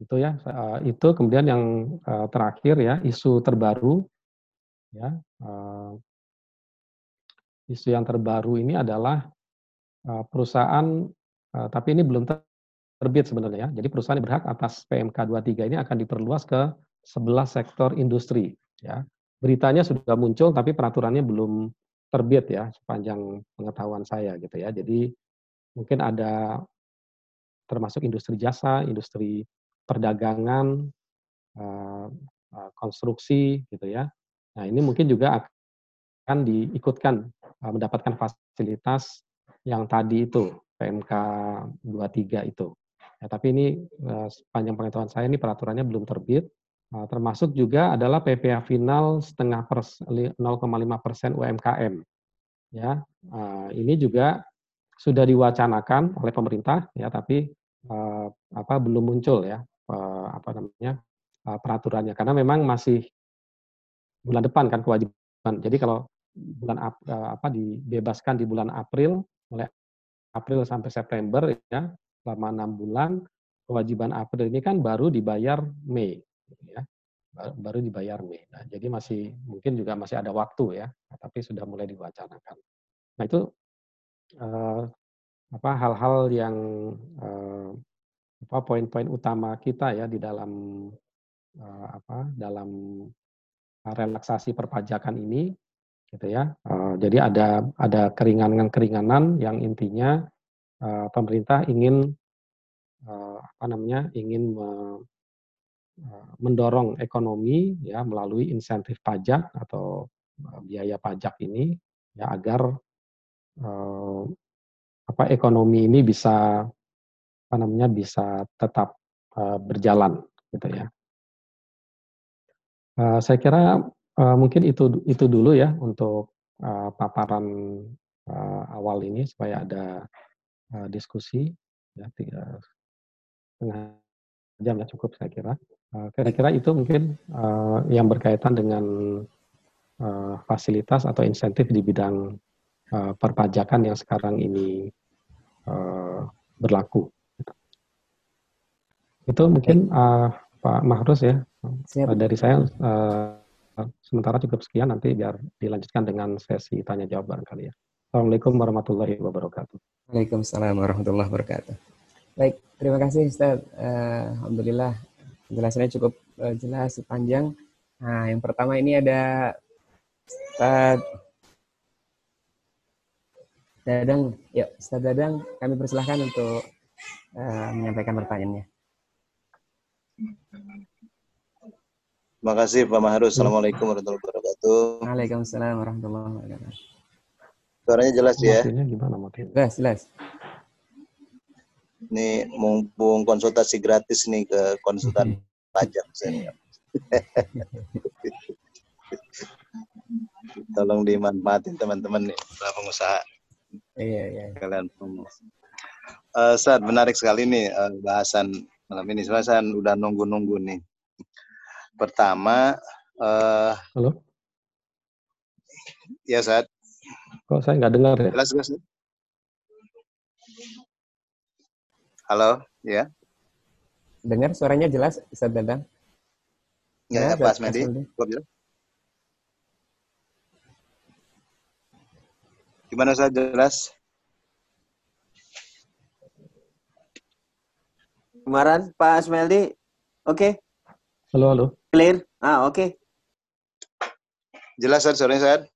itu ya itu kemudian yang terakhir ya isu terbaru ya isu yang terbaru ini adalah perusahaan tapi ini belum terbit sebenarnya ya jadi perusahaan yang berhak atas PMK 23 ini akan diperluas ke 11 sektor industri ya beritanya sudah muncul tapi peraturannya belum terbit ya sepanjang pengetahuan saya gitu ya jadi mungkin ada termasuk industri jasa, industri perdagangan, eh, eh, konstruksi gitu ya. Nah ini mungkin juga akan diikutkan eh, mendapatkan fasilitas yang tadi itu PMK 23 itu. Ya, tapi ini sepanjang pengetahuan saya ini peraturannya belum terbit. termasuk juga adalah PPh final setengah 0,5 persen UMKM. Ya, ini juga sudah diwacanakan oleh pemerintah ya, tapi apa belum muncul ya apa namanya peraturannya karena memang masih bulan depan kan kewajiban. Jadi kalau bulan ap, apa dibebaskan di bulan April mulai April sampai September ya selama enam bulan kewajiban April ini kan baru dibayar Mei ya baru dibayar Mei. Nah, jadi masih mungkin juga masih ada waktu ya, tapi sudah mulai diwacanakan. Nah itu uh, apa hal-hal yang uh, apa poin-poin utama kita ya di dalam uh, apa dalam relaksasi perpajakan ini gitu ya. Uh, jadi ada ada keringanan-keringanan yang intinya uh, pemerintah ingin uh, apa namanya ingin me, uh, mendorong ekonomi ya melalui insentif pajak atau biaya pajak ini ya agar uh, apa ekonomi ini bisa apa namanya bisa tetap uh, berjalan gitu ya. Uh, saya kira uh, mungkin itu itu dulu ya untuk uh, paparan uh, awal ini supaya ada uh, diskusi ya tiga setengah jam ya cukup saya kira. Kira-kira uh, itu mungkin uh, yang berkaitan dengan uh, fasilitas atau insentif di bidang uh, perpajakan yang sekarang ini uh, berlaku. Itu mungkin uh, Pak Mahrus ya. Siap. Dari saya uh, sementara cukup sekian nanti biar dilanjutkan dengan sesi tanya jawab barangkali ya. Assalamualaikum warahmatullahi wabarakatuh. Waalaikumsalam warahmatullahi wabarakatuh. Baik, terima kasih Ustaz. Uh, Alhamdulillah penjelasannya cukup uh, jelas, panjang. Nah, yang pertama ini ada Ustaz Dadang. Ya, Ustaz Dadang, kami persilahkan untuk uh, menyampaikan pertanyaannya. Terima kasih Pak Maharus. Assalamualaikum warahmatullahi wabarakatuh. Waalaikumsalam warahmatullahi wabarakatuh. Suaranya jelas ya? gimana Jelas, jelas. Ini mumpung konsultasi gratis nih ke konsultan pajak saya. Tolong dimanfaatin teman-teman nih, para pengusaha. Iya, iya. Kalian pengusaha. Uh, Saat menarik sekali nih uh, bahasan malam ini. Soalnya saya udah nunggu-nunggu nih. Pertama, uh, halo. Ya saat. Kok saya nggak dengar ya? Jelas, jelas. Halo, ya. Dengar suaranya jelas, Ustaz Dadang? Ya, ya Pak Asmedi. Gimana saya jelas? Kemarin Pak Asmeldi, oke? Okay. Halo, halo. Clear? Ah, oke. Okay. Jelas, Sir. Sorry, Sir.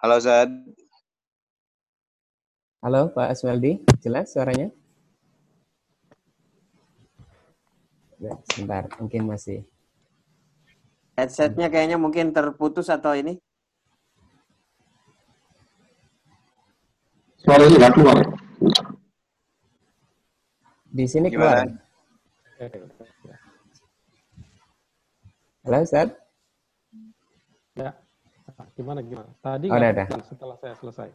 Halo, Zad. Halo, Pak Aswaldi. Jelas suaranya? Ya, sebentar, mungkin masih. Headsetnya kayaknya mungkin terputus atau ini? Suaranya nggak keluar. Di sini keluar. Halo, Ustaz. Ya, Gimana gimana? Tadi oh, ada. setelah saya selesai.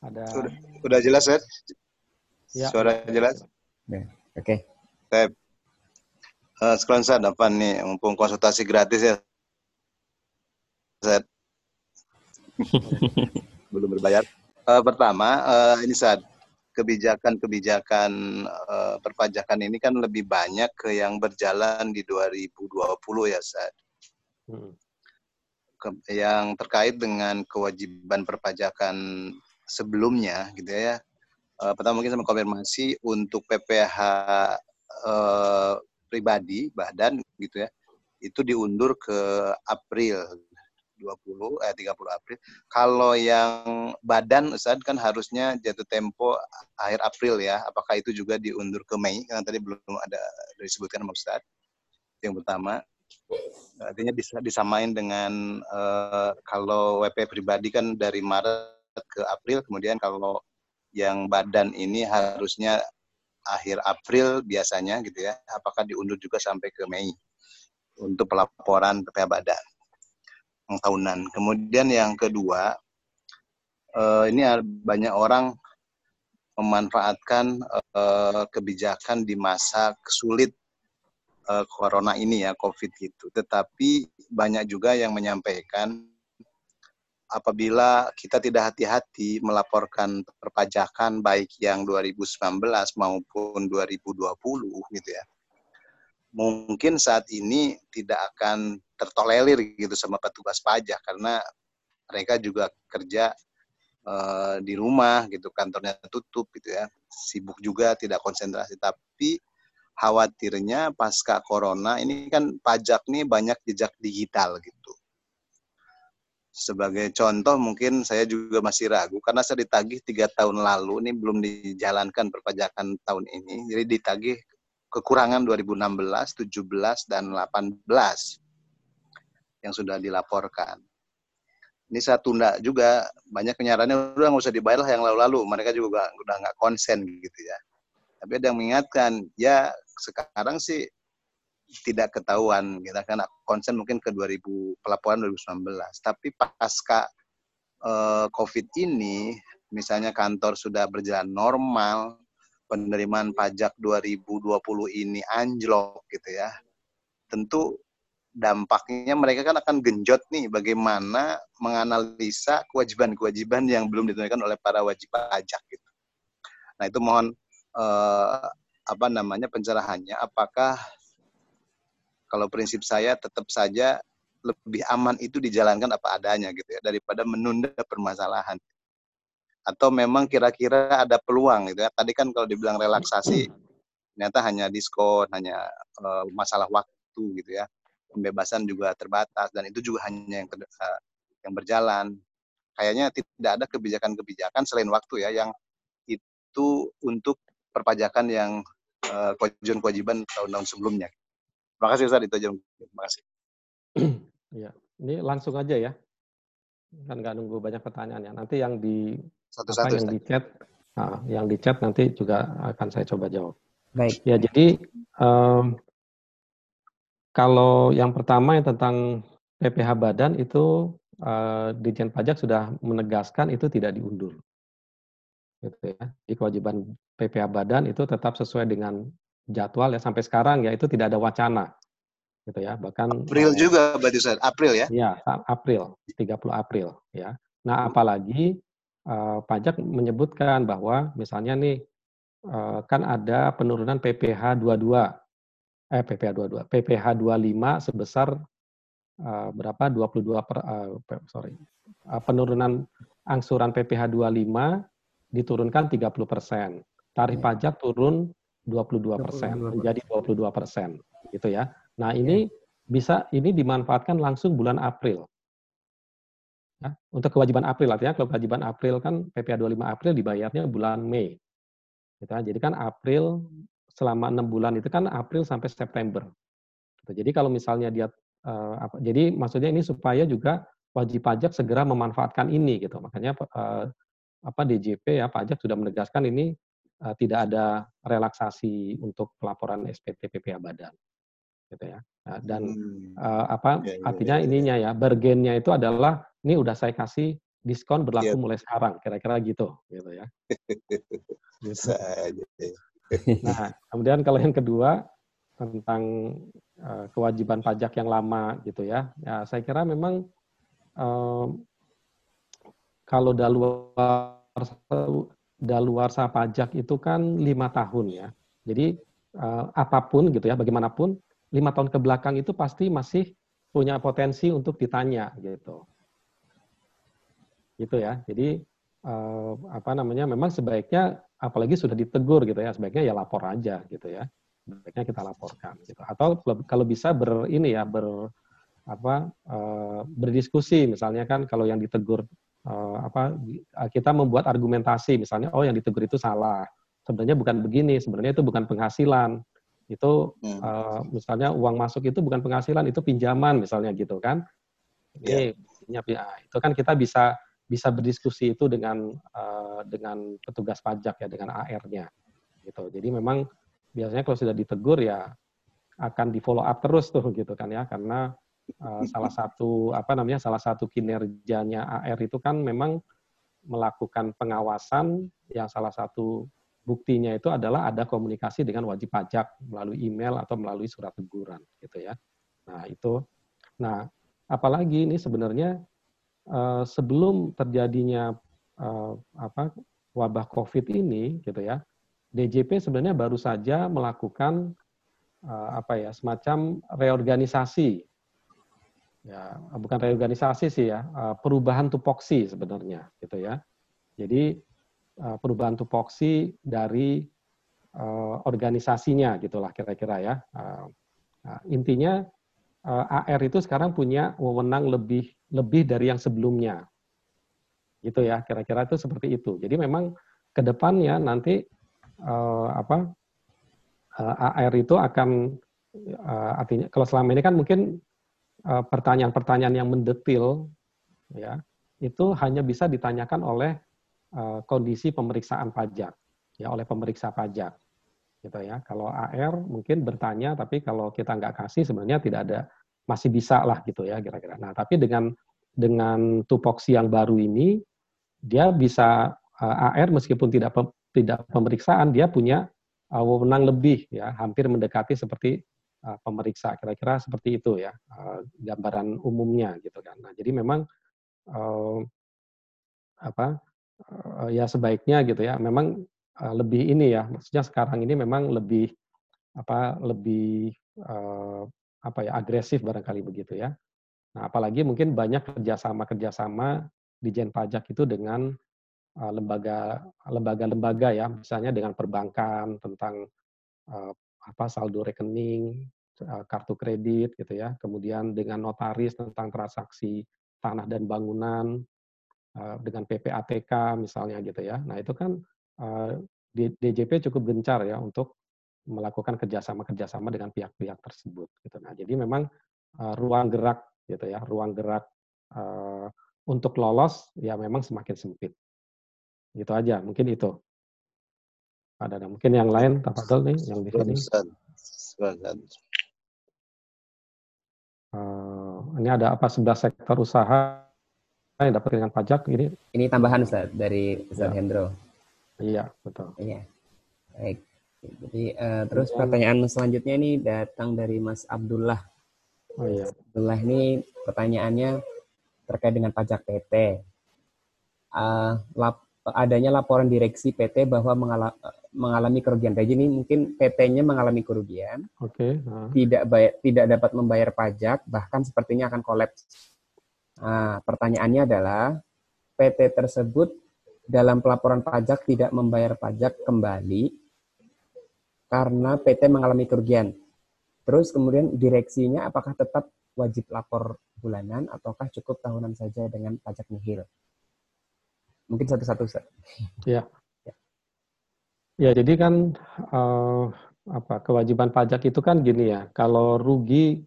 Ada. Sudah, sudah jelas, Seth? Ya. Suara jelas? Ya. Oke. Okay. Uh, sekarang saya apa nih, mumpung konsultasi gratis ya, Seth. Belum berbayar. Uh, pertama, uh, ini saat kebijakan-kebijakan uh, perpajakan ini kan lebih banyak ke yang berjalan di 2020 ya, saat. Hmm yang terkait dengan kewajiban perpajakan sebelumnya gitu ya. Uh, pertama mungkin sama konfirmasi untuk PPH uh, eh, pribadi badan gitu ya. Itu diundur ke April 20 eh 30 April. Kalau yang badan Ustaz kan harusnya jatuh tempo akhir April ya. Apakah itu juga diundur ke Mei? Karena tadi belum ada disebutkan sama Ustaz. Yang pertama. Artinya bisa disamain dengan uh, kalau WP pribadi kan dari Maret ke April, kemudian kalau yang badan ini harusnya akhir April biasanya gitu ya. Apakah diundur juga sampai ke Mei untuk pelaporan PPH badan tahunan. Kemudian yang kedua, uh, ini banyak orang memanfaatkan uh, kebijakan di masa sulit uh, corona ini ya COVID itu. Tetapi banyak juga yang menyampaikan apabila kita tidak hati-hati melaporkan perpajakan baik yang 2019 maupun 2020 gitu ya. Mungkin saat ini tidak akan tertolerir gitu sama petugas pajak karena mereka juga kerja uh, di rumah gitu, kantornya tutup gitu ya. Sibuk juga, tidak konsentrasi tapi khawatirnya pasca corona ini kan pajak nih banyak jejak digital gitu. Sebagai contoh mungkin saya juga masih ragu karena saya ditagih tiga tahun lalu ini belum dijalankan perpajakan tahun ini. Jadi ditagih kekurangan 2016, 17 dan 18 yang sudah dilaporkan. Ini saya tunda juga banyak penyarannya udah nggak usah dibayar lah yang lalu-lalu. Mereka juga udah nggak konsen gitu ya. Tapi ada yang mengingatkan, ya sekarang sih tidak ketahuan kita kan konsen mungkin ke 2000 pelaporan 2019 tapi pasca uh, covid ini misalnya kantor sudah berjalan normal penerimaan pajak 2020 ini anjlok gitu ya tentu dampaknya mereka kan akan genjot nih bagaimana menganalisa kewajiban-kewajiban yang belum ditunaikan oleh para wajib pajak gitu. Nah itu mohon uh, apa namanya pencerahannya apakah kalau prinsip saya tetap saja lebih aman itu dijalankan apa adanya gitu ya daripada menunda permasalahan. Atau memang kira-kira ada peluang gitu ya. Tadi kan kalau dibilang relaksasi ternyata hanya diskon hanya uh, masalah waktu gitu ya. Pembebasan juga terbatas dan itu juga hanya yang uh, yang berjalan. Kayaknya tidak ada kebijakan-kebijakan selain waktu ya yang itu untuk perpajakan yang uh, kewajiban tahun-tahun sebelumnya. Terima kasih Ustaz itu aja. Terima kasih. Ya, ini langsung aja ya. Kan nggak nunggu banyak pertanyaan ya. Nanti yang di satu-satu yang di chat, nah, yang di chat nanti juga akan saya coba jawab. Baik. Ya, jadi um, kalau yang pertama yang tentang PPh badan itu uh, Dijen Pajak sudah menegaskan itu tidak diundur. Gitu ya. Jadi kewajiban PPh badan itu tetap sesuai dengan jadwal ya. Sampai sekarang ya itu tidak ada wacana gitu ya. Bahkan April juga berarti Ustaz April ya? Ya April 30 April ya. Nah apalagi uh, pajak menyebutkan bahwa misalnya nih uh, kan ada penurunan PPh 22 eh PPh 22 PPh 25 sebesar uh, berapa? 22 per uh, sorry uh, penurunan angsuran PPh 25 diturunkan 30 persen tarif ya. pajak turun 22 persen menjadi 22 persen gitu ya Nah, ini bisa ini dimanfaatkan langsung bulan April. Ya, untuk kewajiban April artinya kalau kewajiban April kan PPh 25 April dibayarnya bulan Mei. Gitu, kan. jadi kan April selama enam bulan itu kan April sampai September. Gitu, jadi kalau misalnya dia uh, apa, jadi maksudnya ini supaya juga wajib pajak segera memanfaatkan ini gitu. Makanya uh, apa DJP ya pajak sudah menegaskan ini uh, tidak ada relaksasi untuk pelaporan SPT PPh badan gitu ya. Nah, dan hmm. uh, apa ya, ya, artinya ya, ya. ininya ya bergennya itu adalah ini udah saya kasih diskon berlaku ya. mulai sekarang kira-kira gitu gitu ya. Bisa aja. Nah, kemudian kalau yang kedua tentang uh, kewajiban pajak yang lama gitu ya. Ya saya kira memang um, kalau daluar daluarsa pajak itu kan lima tahun ya. Jadi uh, apa pun gitu ya, bagaimanapun lima tahun ke belakang itu pasti masih punya potensi untuk ditanya gitu. Gitu ya. Jadi eh, apa namanya? Memang sebaiknya apalagi sudah ditegur gitu ya, sebaiknya ya lapor aja gitu ya. Sebaiknya kita laporkan gitu. Atau kalau bisa ber ini ya ber apa eh, berdiskusi misalnya kan kalau yang ditegur eh, apa kita membuat argumentasi misalnya oh yang ditegur itu salah. Sebenarnya bukan begini, sebenarnya itu bukan penghasilan itu hmm. uh, misalnya uang masuk itu bukan penghasilan itu pinjaman misalnya gitu kan ini yeah. ya, itu kan kita bisa bisa berdiskusi itu dengan uh, dengan petugas pajak ya dengan AR-nya gitu jadi memang biasanya kalau sudah ditegur ya akan di follow up terus tuh gitu kan ya karena uh, salah satu apa namanya salah satu kinerjanya AR itu kan memang melakukan pengawasan yang salah satu buktinya itu adalah ada komunikasi dengan wajib pajak melalui email atau melalui surat teguran gitu ya. Nah, itu nah apalagi ini sebenarnya uh, sebelum terjadinya uh, apa wabah Covid ini gitu ya. DJP sebenarnya baru saja melakukan apa ya semacam reorganisasi ya bukan reorganisasi sih ya perubahan tupoksi sebenarnya gitu ya jadi uh, perubahan tupoksi dari uh, organisasinya gitulah kira-kira ya. Nah, intinya AR itu sekarang punya wewenang lebih lebih dari yang sebelumnya. Gitu ya, kira-kira itu seperti itu. Jadi memang ke depannya nanti apa AR itu akan artinya kalau selama ini kan mungkin pertanyaan-pertanyaan uh, yang mendetil ya itu hanya bisa ditanyakan oleh Eh, kondisi pemeriksaan pajak ya oleh pemeriksa pajak gitu ya. Kalau AR mungkin bertanya tapi kalau kita nggak kasih sebenarnya tidak ada masih bisa lah gitu ya kira-kira. Nah tapi dengan dengan tupoksi yang baru ini dia bisa eh, AR meskipun tidak tidak pemeriksaan dia punya wewenang lebih ya hampir mendekati seperti uh, pemeriksa kira-kira seperti itu ya uh, gambaran umumnya gitu kan nah jadi memang uh, apa ya sebaiknya gitu ya memang lebih ini ya, maksudnya sekarang ini memang lebih apa lebih apa ya agresif barangkali begitu ya. Nah, apalagi mungkin banyak kerjasama-kerjasama di Jen Pajak itu dengan lembaga lembaga-lembaga ya, misalnya dengan perbankan tentang apa saldo rekening, uh, kartu kredit gitu ya, kemudian dengan notaris tentang transaksi tanah dan bangunan, uh, dengan PPATK misalnya gitu ya. Nah itu kan uh, DJP cukup gencar ya untuk melakukan kerjasama-kerjasama dengan pihak-pihak tersebut. Gitu. Nah, jadi memang ruang gerak gitu ya, ruang gerak untuk lolos ya memang semakin sempit. Gitu aja, mungkin itu. Ada, ada. mungkin yang lain, Tafadol nih, yang di sini. Uh, ini ada apa sebelah sektor usaha yang dapat dengan pajak ini? Ini tambahan Ustaz dari Ustaz ya. Hendro. Iya, betul. Iya. Baik. Jadi uh, terus pertanyaan selanjutnya ini datang dari Mas Abdullah. Oh iya. Abdullah ini pertanyaannya terkait dengan pajak PT. Uh, lap, adanya laporan direksi PT bahwa mengala, mengalami kerugian. Jadi ini mungkin PT-nya mengalami kerugian. Oke. Okay. Uh. Tidak bayar, tidak dapat membayar pajak, bahkan sepertinya akan kolaps. Nah, pertanyaannya adalah PT tersebut dalam pelaporan pajak tidak membayar pajak kembali karena PT mengalami kerugian. Terus kemudian direksinya apakah tetap wajib lapor bulanan ataukah cukup tahunan saja dengan pajak nihil? Mungkin satu-satu, Ustaz. Ya. ya. Ya, jadi kan uh, apa kewajiban pajak itu kan gini ya. Kalau rugi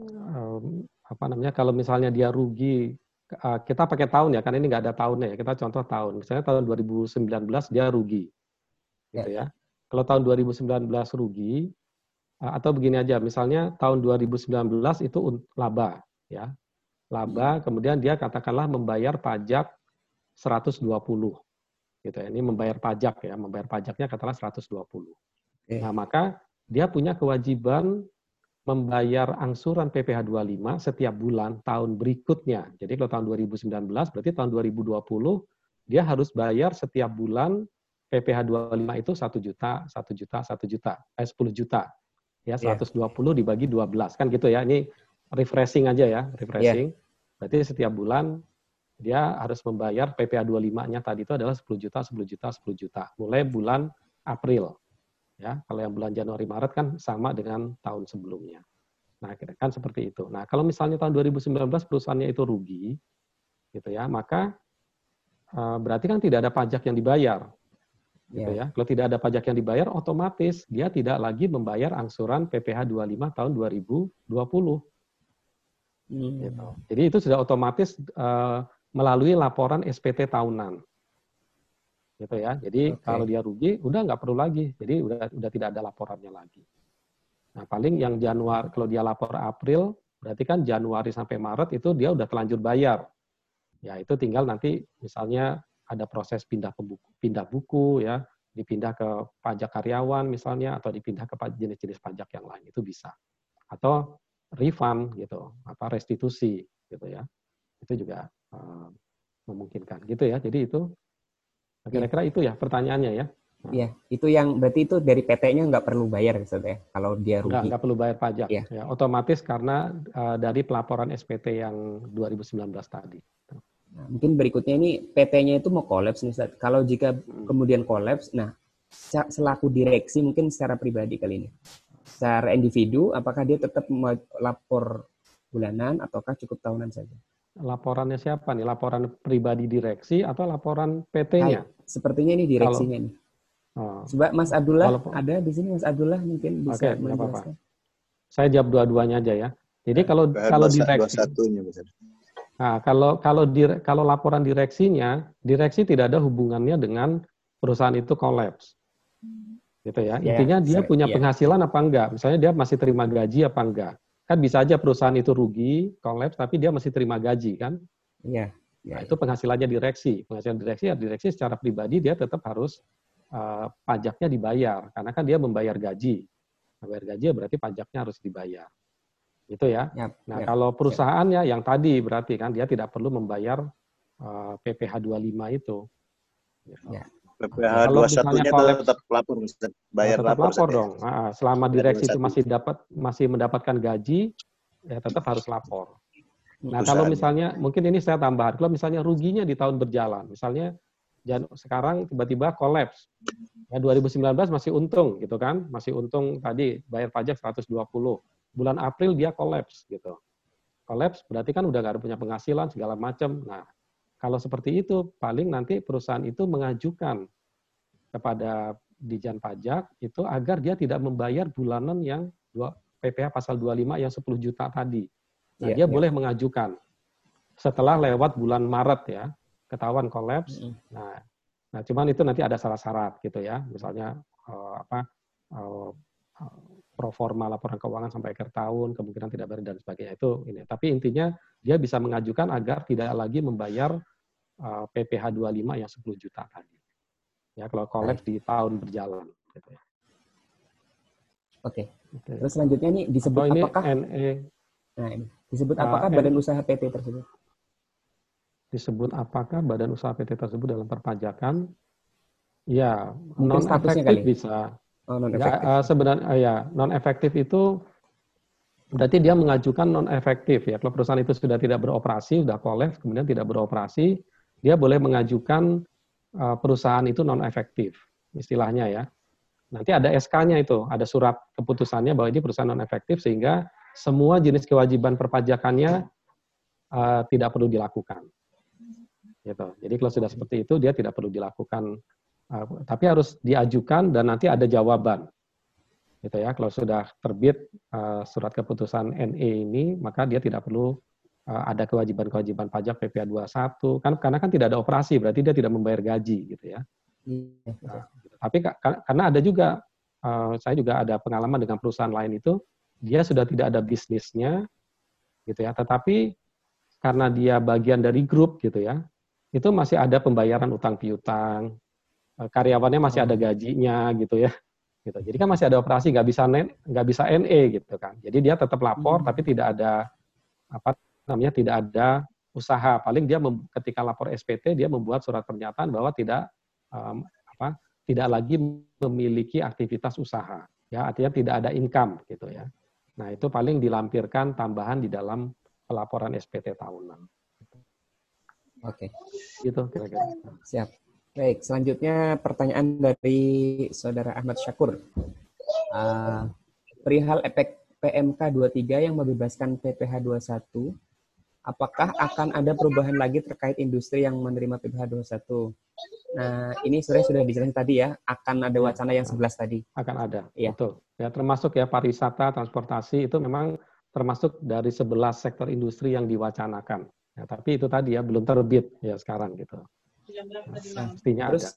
um, apa namanya? Kalau misalnya dia rugi uh, kita pakai tahun ya, kan ini nggak ada tahunnya ya. Kita contoh tahun. Misalnya tahun 2019 dia rugi. Gitu ya. ya. Kalau tahun 2019 rugi, atau begini aja, misalnya tahun 2019 itu laba, ya, laba, hmm. kemudian dia katakanlah membayar pajak 120, gitu ya. Ini membayar pajak ya, membayar pajaknya katakanlah 120. Okay. Nah maka dia punya kewajiban membayar angsuran PPh 25 setiap bulan tahun berikutnya. Jadi kalau tahun 2019 berarti tahun 2020 dia harus bayar setiap bulan PPh 25 itu 1 juta, 1 juta, 1 juta, eh 10 juta. Ya, 120 yeah. dibagi 12. Kan gitu ya. Ini refreshing aja ya, refreshing. Yeah. Berarti setiap bulan dia harus membayar PPh 25-nya tadi itu adalah 10 juta, 10 juta, 10 juta. Mulai bulan April. Ya, kalau yang bulan Januari Maret kan sama dengan tahun sebelumnya. Nah, kan seperti itu. Nah, kalau misalnya tahun 2019 perusahaannya itu rugi, gitu ya, maka uh, berarti kan tidak ada pajak yang dibayar gitu ya. Kalau tidak ada pajak yang dibayar, otomatis dia tidak lagi membayar angsuran PPh 25 tahun 2020. Hmm. Gitu. Jadi itu sudah otomatis uh, melalui laporan SPT tahunan. Gitu ya. Jadi okay. kalau dia rugi, udah nggak perlu lagi. Jadi udah udah tidak ada laporannya lagi. Nah paling yang Januari kalau dia lapor April, berarti kan Januari sampai Maret itu dia udah telanjur bayar. Ya itu tinggal nanti misalnya ada proses pindah ke buku, pindah buku ya, dipindah ke pajak karyawan misalnya atau dipindah ke jenis-jenis pajak yang lain itu bisa. Atau refund gitu, apa restitusi gitu ya. Itu juga memungkinkan gitu ya. Jadi itu kira-kira itu ya pertanyaannya ya. Nah. Iya, itu yang berarti itu dari PT-nya nggak perlu bayar ya, kalau dia rugi. Nggak, nggak perlu bayar pajak. Ya. ya otomatis karena uh, dari pelaporan SPT yang 2019 tadi. Nah, mungkin berikutnya ini PT-nya itu mau kolaps nih, Ustaz. Kalau jika kemudian kolaps, nah selaku direksi mungkin secara pribadi kali ini. Secara individu, apakah dia tetap lapor bulanan ataukah cukup tahunan saja? Laporannya siapa nih? Laporan pribadi direksi atau laporan PT-nya? Sepertinya ini direksinya Kalau, nih. Oh. Coba Mas Abdullah Kalau, ada di sini Mas Abdullah mungkin bisa okay, menjelaskan. Apa -apa. Saya jawab dua-duanya aja ya. Jadi kalau kalau direksi satunya, Nah, kalau kalau di, kalau laporan direksinya, direksi tidak ada hubungannya dengan perusahaan itu kolaps. Gitu ya. Yeah, Intinya dia punya yeah. penghasilan apa enggak? Misalnya dia masih terima gaji apa enggak? Kan bisa aja perusahaan itu rugi, kolaps tapi dia masih terima gaji kan? Iya. Yeah. Yeah, nah, itu penghasilannya direksi. Penghasilan direksi ya direksi secara pribadi dia tetap harus uh, pajaknya dibayar karena kan dia membayar gaji. Membayar gaji ya berarti pajaknya harus dibayar. Itu ya. Yep, nah, yep, kalau perusahaannya yep. yang tadi berarti kan dia tidak perlu membayar uh, PPh 25 itu. Gitu. Ya. PPH Kalau 21 misalnya nya kolaps- tetap lapor. Bayar tetap lapor, lapor ya. dong. Ah, selama direksi itu 21. masih dapat masih mendapatkan gaji, ya tetap harus lapor. Nah, kalau misalnya mungkin ini saya tambahan, kalau misalnya ruginya di tahun berjalan, misalnya jan- sekarang tiba-tiba kolaps. Ya 2019 masih untung gitu kan, masih untung tadi bayar pajak 120. Bulan April dia kolaps gitu. Kolaps berarti kan udah nggak ada punya penghasilan segala macam. Nah, kalau seperti itu paling nanti perusahaan itu mengajukan kepada Dijen Pajak itu agar dia tidak membayar bulanan yang dua PPh pasal 25 yang 10 juta tadi. Nah, Iya, dia iya. boleh mengajukan setelah lewat bulan Maret ya, ketahuan kolaps. Mm-mm. Nah, nah cuman itu nanti ada syarat-syarat gitu ya. Misalnya eh, apa eh, pro forma laporan keuangan sampai akhir tahun, kemungkinan tidak bayar dan sebagainya itu ini. Tapi intinya dia bisa mengajukan agar tidak lagi membayar eh, PPh 25 yang 10 juta tadi. Ya, kalau kolaps di tahun berjalan gitu ya. Oke. Oke. Terus selanjutnya nih disebut Atau ini apakah NE nah ini disebut Ah, apakah N- badan usaha PT tersebut? disebut apakah badan usaha PT tersebut dalam perpajakan? Ya, Mungkin non efektif bisa. Oh, non Ya, eh, sebenarnya eh, ya non efektif itu berarti dia mengajukan non efektif ya. Kalau perusahaan itu sudah tidak beroperasi, sudah kolaps, kemudian tidak beroperasi, dia boleh mengajukan eh, perusahaan itu non efektif, istilahnya ya. Nanti ada SK-nya itu, ada surat keputusannya bahwa ini perusahaan non efektif sehingga semua jenis kewajiban perpajakannya eh, tidak perlu dilakukan. Gitu. Jadi kalau sudah seperti itu dia tidak perlu dilakukan Uh, tapi harus diajukan dan nanti ada jawaban. Gitu ya. Kalau sudah terbit uh, surat keputusan NE ini, maka dia tidak perlu uh, ada kewajiban-kewajiban pajak PPh 21 kan karena kan tidak ada operasi, berarti dia tidak membayar gaji gitu ya. Nah. Tapi ka- ka- karena ada juga uh, saya juga ada pengalaman dengan perusahaan lain itu dia sudah tidak ada bisnisnya gitu ya, tetapi karena dia bagian dari grup gitu ya, itu masih ada pembayaran utang piutang, karyawannya masih ada gajinya gitu ya, gitu. Jadi kan masih ada operasi nggak bisa nggak bisa NE gitu kan. Jadi dia tetap lapor Hmm. tapi tidak ada apa namanya tidak ada usaha. Paling dia mem- ketika lapor SPT dia membuat surat pernyataan bahwa tidak em, apa tidak lagi memiliki aktivitas usaha. Ya artinya tidak ada income gitu ya. Nah itu paling dilampirkan tambahan di dalam pelaporan SPT tahunan. Oke, Gitu kira-kira. siap. Baik, selanjutnya pertanyaan dari Saudara Ahmad Syakur. Uh, perihal efek PMK 23 yang membebaskan PPh 21, apakah akan ada perubahan lagi terkait industri yang menerima PPh 21? Nah, ini sebenarnya sudah dijelaskan tadi ya, akan ada wacana yang 11 tadi. akan ada. Iya. Betul. Ya termasuk ya pariwisata, transportasi itu memang termasuk dari 11 sektor industri yang diwacanakan. Ya, tapi itu tadi ya belum terbit ya sekarang gitu. Mestinya Terus ada.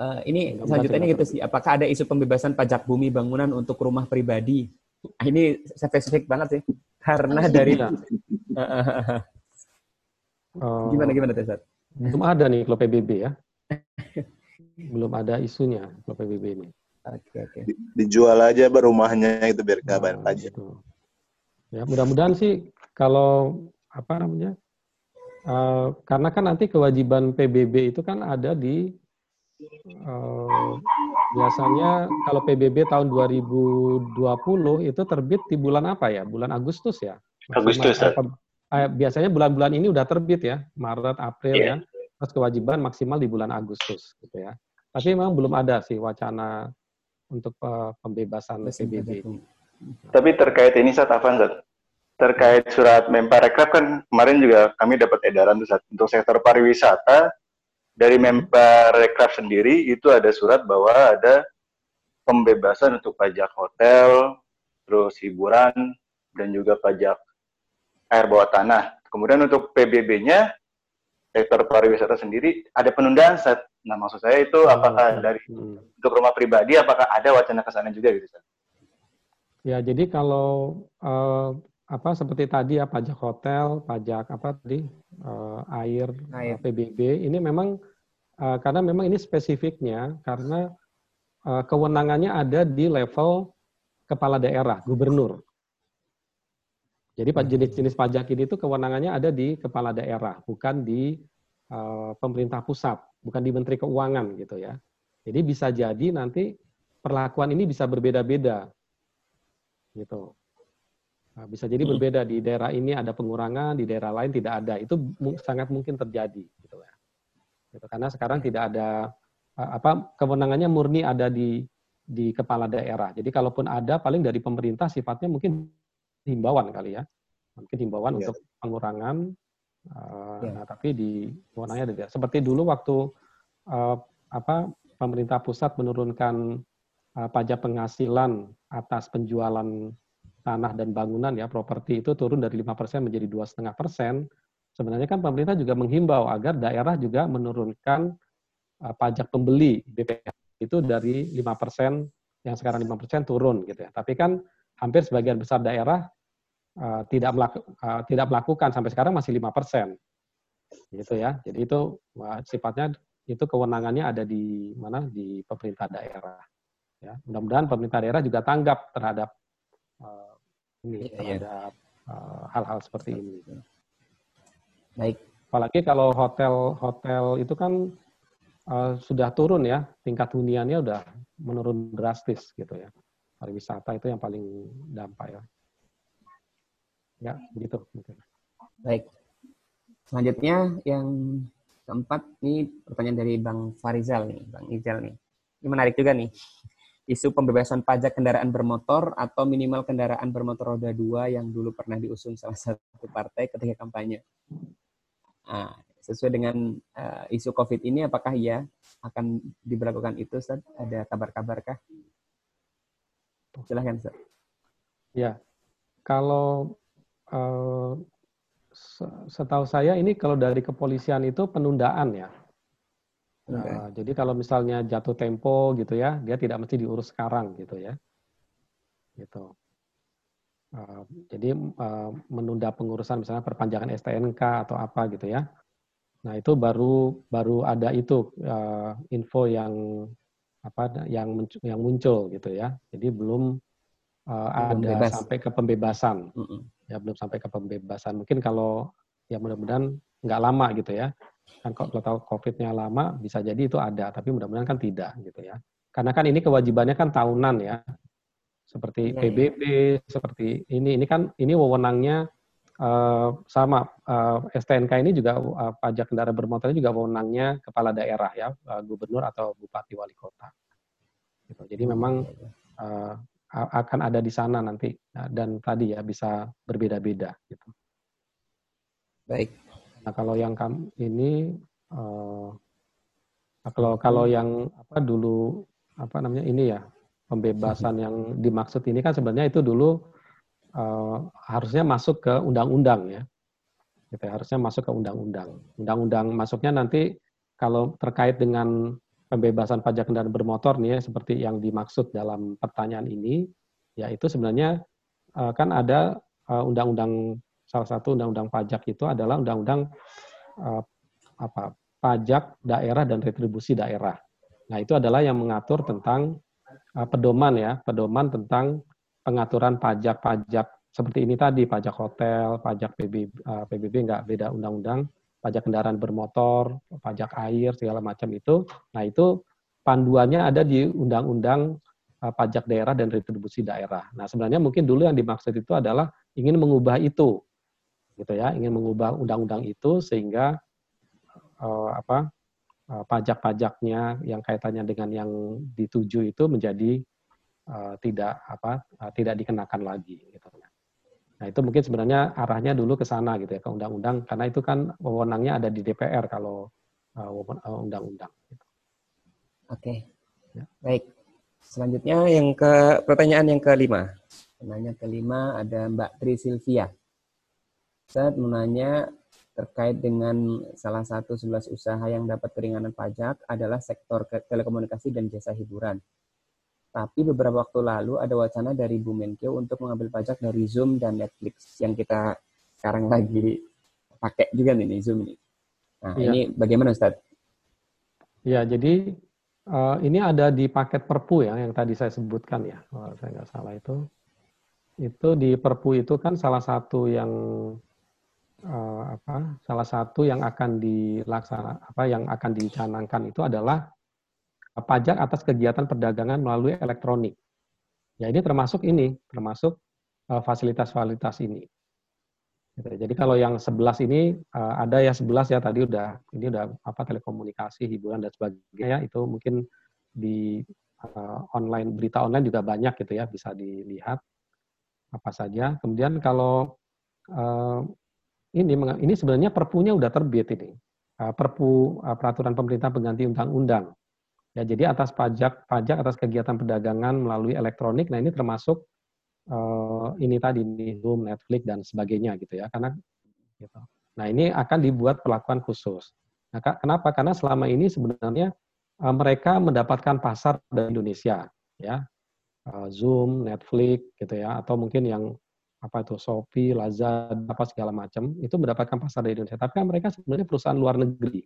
eh, ini Mudah-mudahan selanjutnya gitu sih, apakah ada isu pembebasan pajak bumi bangunan untuk rumah pribadi? Nah, ini spesifik banget sih, karena dari gimana gimana Tesat? Belum ada nih kalau PBB ya. belum ada isunya kalau PBB ini. Oke oke. Di- Dijual aja rumahnya itu biar bayar Nah, pajak. gitu. Ya mudah-mudahan sih kalau apa namanya eh, karena kan nanti kewajiban PBB itu kan ada di eh, biasanya kalau PBB tahun 2020 itu terbit di bulan apa ya? Bulan Agustus ya? Agustus, Maksimal- apa- eh, biasanya bulan-bulan ini udah terbit ya, Maret, April Iya. ya. Terus kewajiban maksimal di bulan Agustus gitu ya. Tapi memang belum ada sih wacana untuk eh, pembebasan PBB. Tapi terkait ini saat Afan, Zat. Terkait surat Menparekraf kan kemarin juga kami dapat edaran untuk sektor pariwisata dari Menparekraf sendiri itu ada surat bahwa ada pembebasan untuk pajak hotel, terus hiburan dan juga pajak air bawah tanah. Kemudian untuk PBB-nya sektor pariwisata sendiri ada penundaan Zat. Nah maksud saya itu apakah dari Hmm. untuk rumah pribadi apakah ada wacana ke sana juga gitu? Ya, jadi kalau eh, apa seperti tadi ya pajak hotel, pajak apa tadi eh, air, Air. eh, PBB ini memang eh, karena memang ini spesifiknya karena eh, kewenangannya ada di level kepala daerah, gubernur. Jadi pa- jenis-jenis pajak ini itu kewenangannya ada di kepala daerah, bukan di eh, pemerintah pusat, bukan di Menteri Keuangan gitu ya. Jadi bisa jadi nanti perlakuan ini bisa berbeda-beda. Gitu. Nah, bisa jadi Hmm. berbeda di daerah ini ada pengurangan, di daerah lain tidak ada. Itu sangat mungkin terjadi gitu ya. Gitu. Karena sekarang tidak ada apa kewenangannya murni ada di di kepala daerah. Jadi kalaupun ada paling dari pemerintah sifatnya mungkin himbauan kali ya. Mungkin himbauan Iya. untuk pengurangan uh, Iya. nah tapi di kewenangannya ada. di- Seperti dulu waktu uh, apa pemerintah pusat menurunkan uh, pajak penghasilan atas penjualan tanah dan bangunan ya properti itu turun dari 5% menjadi dua setengah persen. Sebenarnya kan pemerintah juga menghimbau agar daerah juga menurunkan uh, pajak pembeli BPH itu dari 5% yang sekarang 5% turun gitu ya. Tapi kan hampir sebagian besar daerah uh, tidak melaku, uh, tidak melakukan sampai sekarang masih 5%. Gitu ya. Jadi itu wah, sifatnya itu kewenangannya ada di mana di pemerintah daerah. Ya, mudah-mudahan pemerintah daerah juga tanggap terhadap uh, ini Iya, iya. terhadap uh, hal-hal seperti ini. Baik. Apalagi kalau hotel-hotel itu kan uh, sudah turun ya, tingkat huniannya udah menurun drastis gitu ya. Pariwisata itu yang paling dampak ya. Ya, begitu. mungkin. Baik. Selanjutnya yang keempat nih pertanyaan dari Bang Farizal nih, Bang Izal nih. Ini menarik juga nih. Isu pembebasan pajak kendaraan bermotor atau minimal kendaraan bermotor roda dua yang dulu pernah diusung salah satu partai ketika kampanye. Nah, sesuai dengan eh, isu COVID ini, apakah ya akan diberlakukan itu, Ustaz? Ada kabar-kabarkah? Silahkan, Ustaz. Ya, kalau se- setahu saya ini kalau dari kepolisian itu penundaan ya. Eh, jadi kalau misalnya jatuh tempo gitu ya, dia tidak mesti diurus sekarang gitu ya. Gitu. Eh, jadi eh, menunda pengurusan misalnya perpanjangan STNK atau apa gitu ya. Nah itu baru baru ada itu eh, info yang apa yang menc- yang muncul gitu ya. Jadi belum Belum ada bebas. sampai ke pembebasan Mm-mm. ya belum sampai ke pembebasan. Mungkin kalau ya mudah-mudahan nggak lama gitu ya. Kan kalau COVID-nya lama bisa jadi itu ada, tapi mudah-mudahan kan tidak gitu ya. Karena kan ini kewajibannya kan tahunan ya. Seperti Iya, iya. PBB, seperti ini ini kan ini wewenangnya eh, sama eh, STNK ini juga eh, pajak kendaraan bermotor ini juga wewenangnya kepala daerah ya, eh, gubernur atau bupati wali kota. Gitu. Jadi memang a- akan ada di sana nanti Nah, dan tadi ya bisa berbeda-beda gitu. Baik. Nah kalau yang kam ini nah, kalau kalau yang apa dulu apa namanya ini ya pembebasan yang dimaksud ini kan sebenarnya itu dulu eh, harusnya masuk ke undang-undang ya, gitu ya, harusnya masuk ke undang-undang. Undang-undang masuknya nanti kalau terkait dengan pembebasan pajak kendaraan bermotor nih ya seperti yang dimaksud dalam pertanyaan ini, ya itu sebenarnya eh, kan ada undang-undang salah satu undang-undang pajak itu adalah undang-undang eh, apa pajak daerah dan retribusi daerah. Nah itu adalah yang mengatur tentang eh, pedoman ya, pedoman tentang pengaturan pajak-pajak seperti ini tadi, pajak hotel, pajak PBB, eh, PBB nggak beda undang-undang, pajak kendaraan bermotor, pajak air segala macam itu. Nah itu panduannya ada di undang-undang pajak daerah dan retribusi daerah. Nah sebenarnya mungkin dulu yang dimaksud itu adalah ingin mengubah itu, gitu ya, ingin mengubah undang-undang itu sehingga eh, apa eh, pajak-pajaknya yang kaitannya dengan yang dituju itu menjadi eh, tidak apa eh, tidak dikenakan lagi gitu. Nah itu mungkin sebenarnya arahnya dulu ke sana gitu ya ke undang-undang karena itu kan wewenangnya ada di DPR kalau eh, undang-undang. gitu. Oke. Ya. Baik. Selanjutnya yang ke pertanyaan yang kelima. Penanya kelima ada Mbak Tri Silvia. Saya mau nanya terkait dengan salah satu 11 usaha yang dapat keringanan pajak adalah sektor telekomunikasi dan jasa hiburan. Tapi beberapa waktu lalu ada wacana dari Bu Menkeu untuk mengambil pajak dari Zoom dan Netflix yang kita sekarang lagi pakai juga nih, nih Zoom ini. Nah, Iya. ini bagaimana Ustaz? Ya jadi eh, ini ada di paket Perpu ya yang tadi saya sebutkan ya, kalau saya nggak salah itu. Itu di Perpu itu kan salah satu yang eh, apa? Salah satu yang akan dilaksana apa yang akan dicanangkan itu adalah pajak atas kegiatan perdagangan melalui elektronik. Ya ini termasuk ini, termasuk uh, fasilitas-fasilitas ini. Gitu. Jadi kalau yang 11 ini uh, ada ya 11 ya tadi udah ini udah apa telekomunikasi, hiburan dan sebagainya ya itu mungkin di uh, online berita online juga banyak gitu ya bisa dilihat apa saja. Kemudian kalau uh, ini ini sebenarnya perpunya udah terbit ini. Uh, perpu uh, peraturan pemerintah pengganti undang-undang. Ya, jadi atas pajak pajak atas kegiatan perdagangan melalui elektronik, nah ini termasuk uh, ini tadi nih Zoom, Netflix dan sebagainya gitu ya. Karena gitu. Nah, ini akan dibuat perlakuan khusus. Nah, kenapa? Karena selama ini sebenarnya uh, mereka mendapatkan pasar dari Indonesia ya. Uh, Zoom, Netflix gitu ya atau mungkin yang apa itu Shopee, Lazada, apa segala macam itu mendapatkan pasar dari Indonesia. Tapi kan mereka sebenarnya perusahaan luar negeri,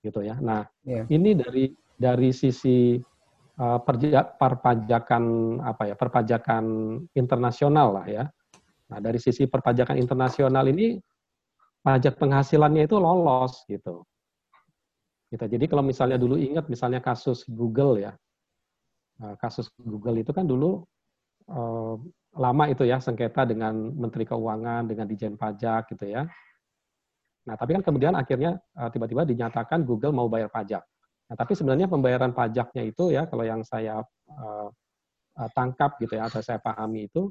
gitu ya. Nah, yeah. ini dari dari sisi uh, perpajakan apa ya perpajakan internasional lah ya. Nah, dari sisi perpajakan internasional ini pajak penghasilannya itu lolos gitu. Gitu. Jadi kalau misalnya dulu ingat misalnya kasus Google ya, kasus Google itu kan dulu uh, lama itu ya sengketa dengan Menteri Keuangan, dengan Dijen Pajak gitu ya. Nah, tapi kan kemudian akhirnya eh, tiba-tiba dinyatakan Google mau bayar pajak. Nah, tapi sebenarnya pembayaran pajaknya itu ya kalau yang saya uh, tangkap gitu ya atau saya pahami itu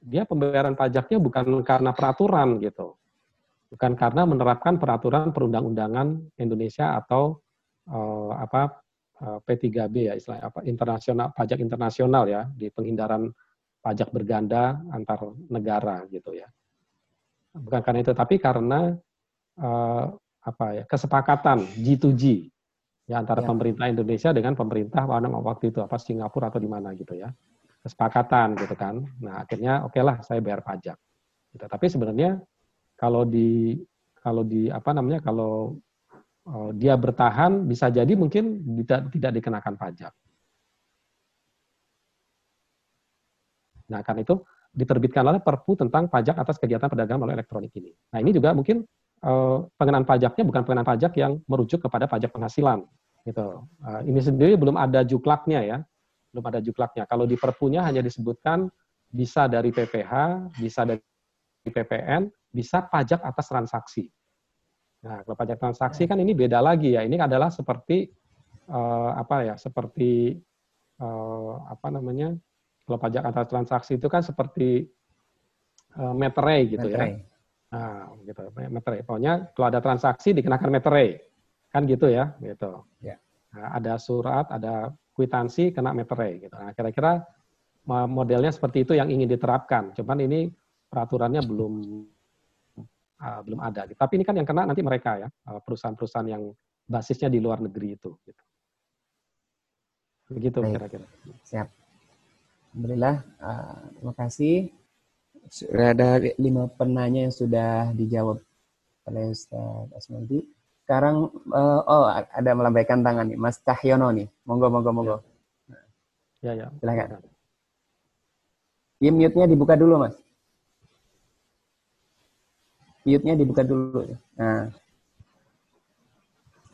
dia pembayaran pajaknya bukan karena peraturan gitu. Bukan karena menerapkan peraturan perundang-undangan Indonesia atau uh, apa P3B ya istilahnya apa internasional pajak internasional ya di penghindaran pajak berganda antar negara gitu ya. Bukan karena itu, tapi karena uh, apa ya kesepakatan G2G ya antara ya. pemerintah Indonesia dengan pemerintah waktu itu apa Singapura atau di mana gitu ya kesepakatan gitu kan. Nah akhirnya oke okay lah saya bayar pajak. Gitu. Tapi sebenarnya kalau di kalau di apa namanya kalau uh, dia bertahan bisa jadi mungkin tidak tidak dikenakan pajak. Nah, karena itu diterbitkan oleh Perpu tentang pajak atas kegiatan perdagangan melalui elektronik ini. Nah, ini juga mungkin uh, pengenaan pajaknya bukan pengenaan pajak yang merujuk kepada pajak penghasilan. Gitu. Uh, ini sendiri belum ada juklaknya ya, belum ada juklaknya. Kalau di Perpunya hanya disebutkan bisa dari PPH, bisa dari PPN, bisa pajak atas transaksi. Nah, kalau pajak transaksi kan ini beda lagi ya. Ini adalah seperti uh, apa ya? Seperti apa namanya? Kalau pajak atas transaksi itu kan seperti uh, meterai gitu ya. meterai. ya. Nah, gitu, meterai. Pokoknya kalau ada transaksi dikenakan meterai. Kan gitu ya, gitu. Ya. Nah, ada surat, ada kwitansi kena meterai gitu. Nah, kira-kira modelnya seperti itu yang ingin diterapkan. Cuman ini peraturannya belum uh, belum ada. Tapi ini kan yang kena nanti mereka ya, perusahaan-perusahaan yang basisnya di luar negeri itu. Gitu. Begitu kira-kira. Siap. Alhamdulillah, uh, terima kasih. Sudah ada lima penanya yang sudah dijawab oleh Ustaz Asmadi. Sekarang, uh, oh ada melambaikan tangan nih, Mas Cahyono nih. Monggo, monggo, monggo. Ya, ya. Silakan. Ya, mute-nya dibuka dulu, Mas. Mute-nya dibuka dulu. Nah.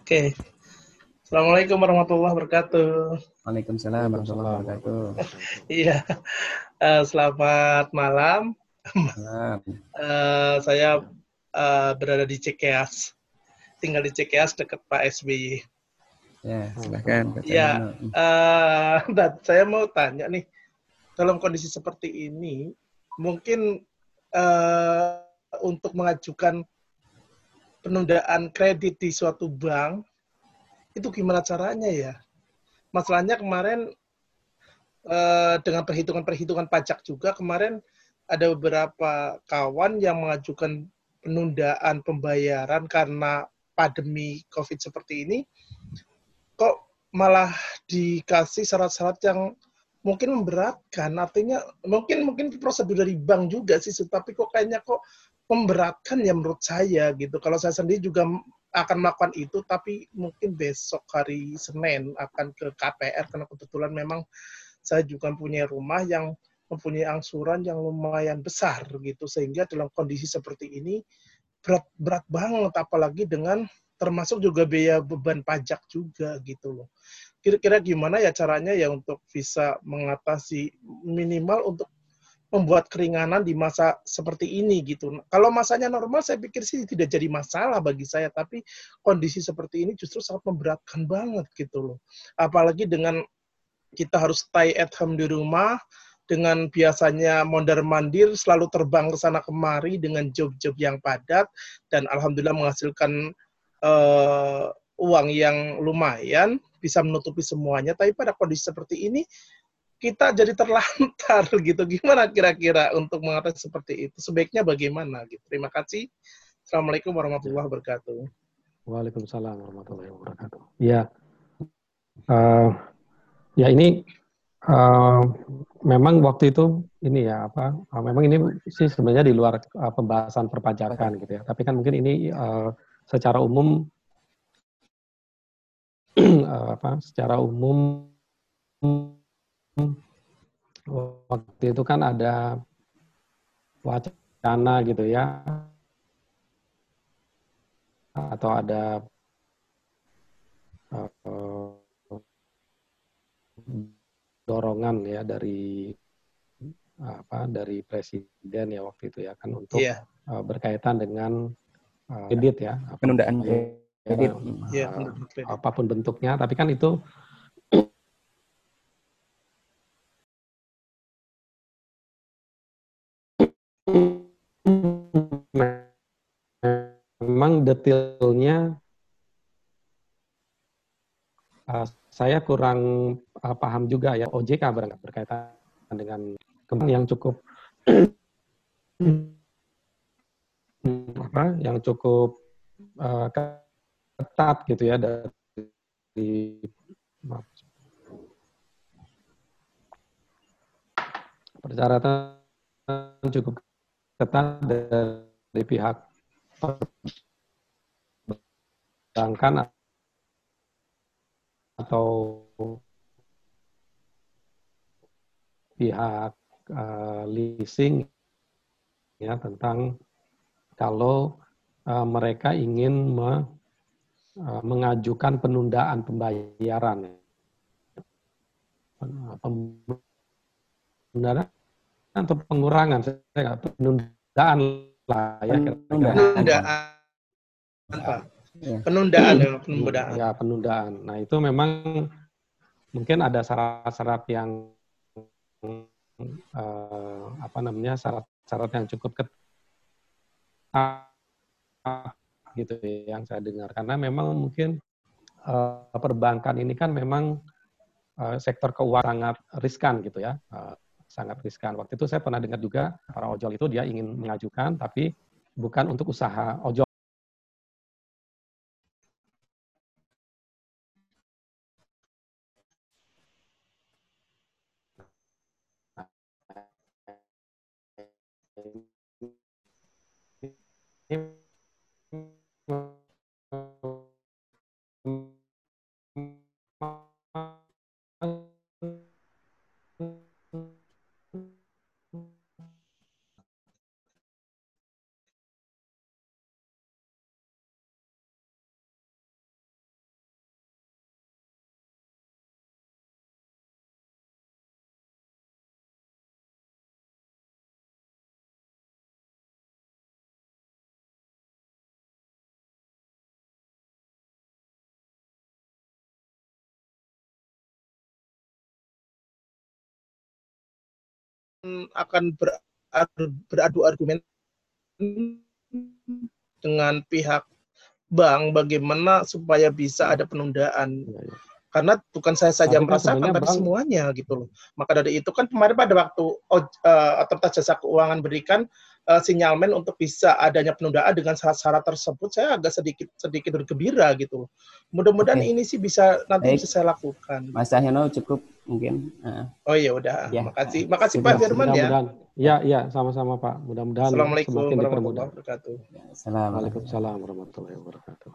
Oke. Assalamualaikum warahmatullahi wabarakatuh. Waalaikumsalam warahmatullahi wabarakatuh. Iya, uh, selamat malam. Malam. Uh, saya uh, berada di Cikeas, tinggal di Cikeas dekat Pak SBY. Ya, silakan. Ya, uh, dan saya mau tanya nih, dalam kondisi seperti ini, mungkin uh, untuk mengajukan penundaan kredit di suatu bank itu gimana caranya ya? Masalahnya kemarin eh, dengan perhitungan-perhitungan pajak juga kemarin ada beberapa kawan yang mengajukan penundaan pembayaran karena pandemi COVID seperti ini, kok malah dikasih syarat-syarat yang mungkin memberatkan. Artinya mungkin mungkin prosedur dari bank juga sih, tapi kok kayaknya kok memberatkan ya menurut saya gitu. Kalau saya sendiri juga akan melakukan itu, tapi mungkin besok hari Senin akan ke KPR karena kebetulan memang saya juga punya rumah yang mempunyai angsuran yang lumayan besar gitu sehingga dalam kondisi seperti ini berat berat banget apalagi dengan termasuk juga biaya beban pajak juga gitu loh. kira-kira gimana ya caranya ya untuk bisa mengatasi minimal untuk membuat keringanan di masa seperti ini gitu. Kalau masanya normal saya pikir sih tidak jadi masalah bagi saya, tapi kondisi seperti ini justru sangat memberatkan banget gitu loh. Apalagi dengan kita harus stay at home di rumah, dengan biasanya mondar mandir selalu terbang ke sana kemari dengan job-job yang padat dan alhamdulillah menghasilkan uh, uang yang lumayan bisa menutupi semuanya tapi pada kondisi seperti ini kita jadi terlantar gitu. Gimana kira-kira untuk mengatasi seperti itu? Sebaiknya bagaimana gitu. Terima kasih. Assalamualaikum warahmatullahi wabarakatuh. Waalaikumsalam warahmatullahi wabarakatuh. Ya, uh, ya ini uh, memang waktu itu ini ya apa? Uh, memang ini sih sebenarnya di luar uh, pembahasan perpajakan gitu ya. Tapi kan mungkin ini uh, secara umum uh, apa? Secara umum waktu itu kan ada wacana gitu ya atau ada uh, dorongan ya dari apa dari presiden ya waktu itu ya kan untuk yeah. Iya. uh, berkaitan dengan uh, kredit ya penundaan kredit uh, yeah, apa pun bentuknya tapi kan itu detailnya uh, saya kurang uh, paham juga ya OJK berkaitan dengan kembang yang cukup apa yang cukup uh, ketat gitu ya dari maaf, persyaratan cukup ketat dari pihak perbankan atau pihak uh, leasing ya tentang kalau uh, mereka ingin me, uh, mengajukan penundaan pembayaran. Penundaan atau pengurangan saya penundaan lah ya penundaan. Ya. Penundaan ya, penundaan. Ya, penundaan. Nah, itu memang mungkin ada syarat-syarat yang uh, apa namanya? syarat-syarat yang cukup ketat gitu ya, yang saya dengar karena memang mungkin uh, perbankan ini kan memang uh, sektor keuangan sangat riskan gitu ya. Uh, sangat riskan. Waktu itu saya pernah dengar juga para ojol itu dia ingin mengajukan tapi bukan untuk usaha ojol akan beradu, beradu argumen dengan pihak bank bagaimana supaya bisa ada penundaan. Ya, ya. Karena bukan saya saja tapi kan merasakan, tapi bang... semuanya gitu loh. Maka dari itu kan kemarin pada waktu uh, otoritas jasa keuangan berikan uh, sinyalmen untuk bisa adanya penundaan dengan syarat-syarat tersebut, saya agak sedikit sedikit bergembira gitu loh. Mudah-mudahan okay. ini sih bisa nanti Baik. bisa saya lakukan. Mas Ahyono cukup mungkin. Uh. Oh iya udah. Ya. Makasih, makasih Pak Firman ya. Ya, ya, sama-sama Pak. Mudah-mudahan Assalamualaikum warahmatullahi wabarakatuh. Assalamualaikum warahmatullahi wabarakatuh.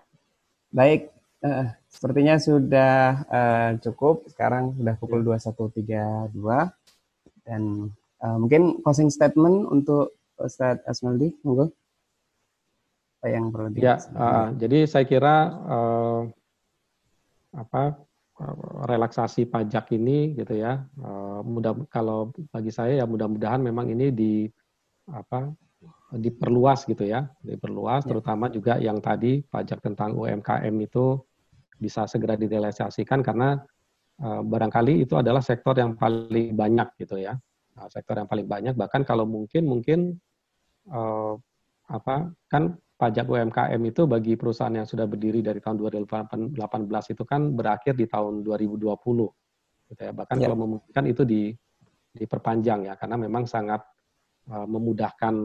Baik, Uh, sepertinya sudah uh, cukup. Sekarang sudah pukul 21.32 dan uh, mungkin closing statement untuk Ustadz Asmaldi, monggo. Apa yang perlu di Ya, uh, jadi saya kira uh, apa relaksasi pajak ini gitu ya. Uh, mudah kalau bagi saya ya mudah-mudahan memang ini di apa diperluas gitu ya. Diperluas ya. terutama juga yang tadi pajak tentang UMKM itu bisa segera direalisasikan karena uh, barangkali itu adalah sektor yang paling banyak gitu ya. Nah, sektor yang paling banyak bahkan kalau mungkin mungkin apa kan pajak UMKM itu bagi perusahaan yang sudah berdiri dari tahun 2018 itu kan berakhir di tahun 2020 gitu ya bahkan ya. kalau memungkinkan itu di diperpanjang ya karena memang sangat uh, memudahkan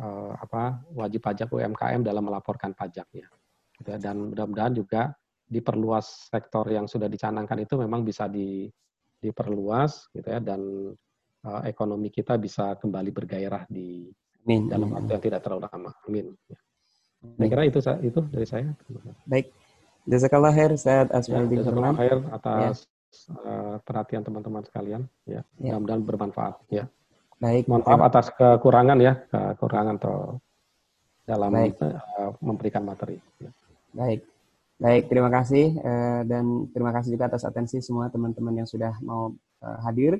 uh, apa wajib pajak UMKM dalam melaporkan pajaknya gitu ya. dan mudah-mudahan juga diperluas sektor yang sudah dicanangkan itu memang bisa di diperluas gitu ya dan uh, ekonomi kita bisa kembali bergairah di Amin. Dalam waktu yang tidak terlalu lama. Amin. Ya. Saya kira itu itu dari saya. Baik. Jazakallah khair Ustaz Asmaul ya, Jazakallah khair atas ya. uh, perhatian teman-teman sekalian. Ya. ya. Mudah-mudahan bermanfaat. Ya. Baik. Mohon maaf atas kekurangan ya, kekurangan atau dalam Baik. Uh, memberikan materi. Ya. Baik. Baik, terima kasih uh, dan terima kasih juga atas atensi semua teman-teman yang sudah mau uh, hadir.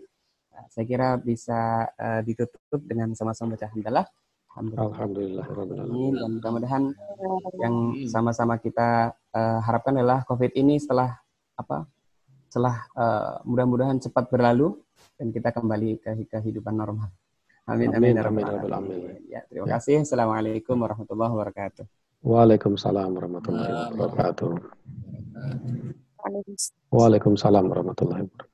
Nah, saya kira bisa uh, ditutup dengan sama-sama baca hamdalah. Alhamdulillah. Alhamdulillah. Dan mudah-mudahan yang sama-sama kita uh, harapkan adalah COVID ini setelah apa? Setelah uh, mudah-mudahan cepat berlalu dan kita kembali ke kehidupan normal. Amin amin amin amin. amin. Ya, terima ya. kasih. Assalamualaikum warahmatullahi wabarakatuh. Waalaikumsalam warahmatullahi wabarakatuh. Waalaikumsalam warahmatullahi wabarakatuh.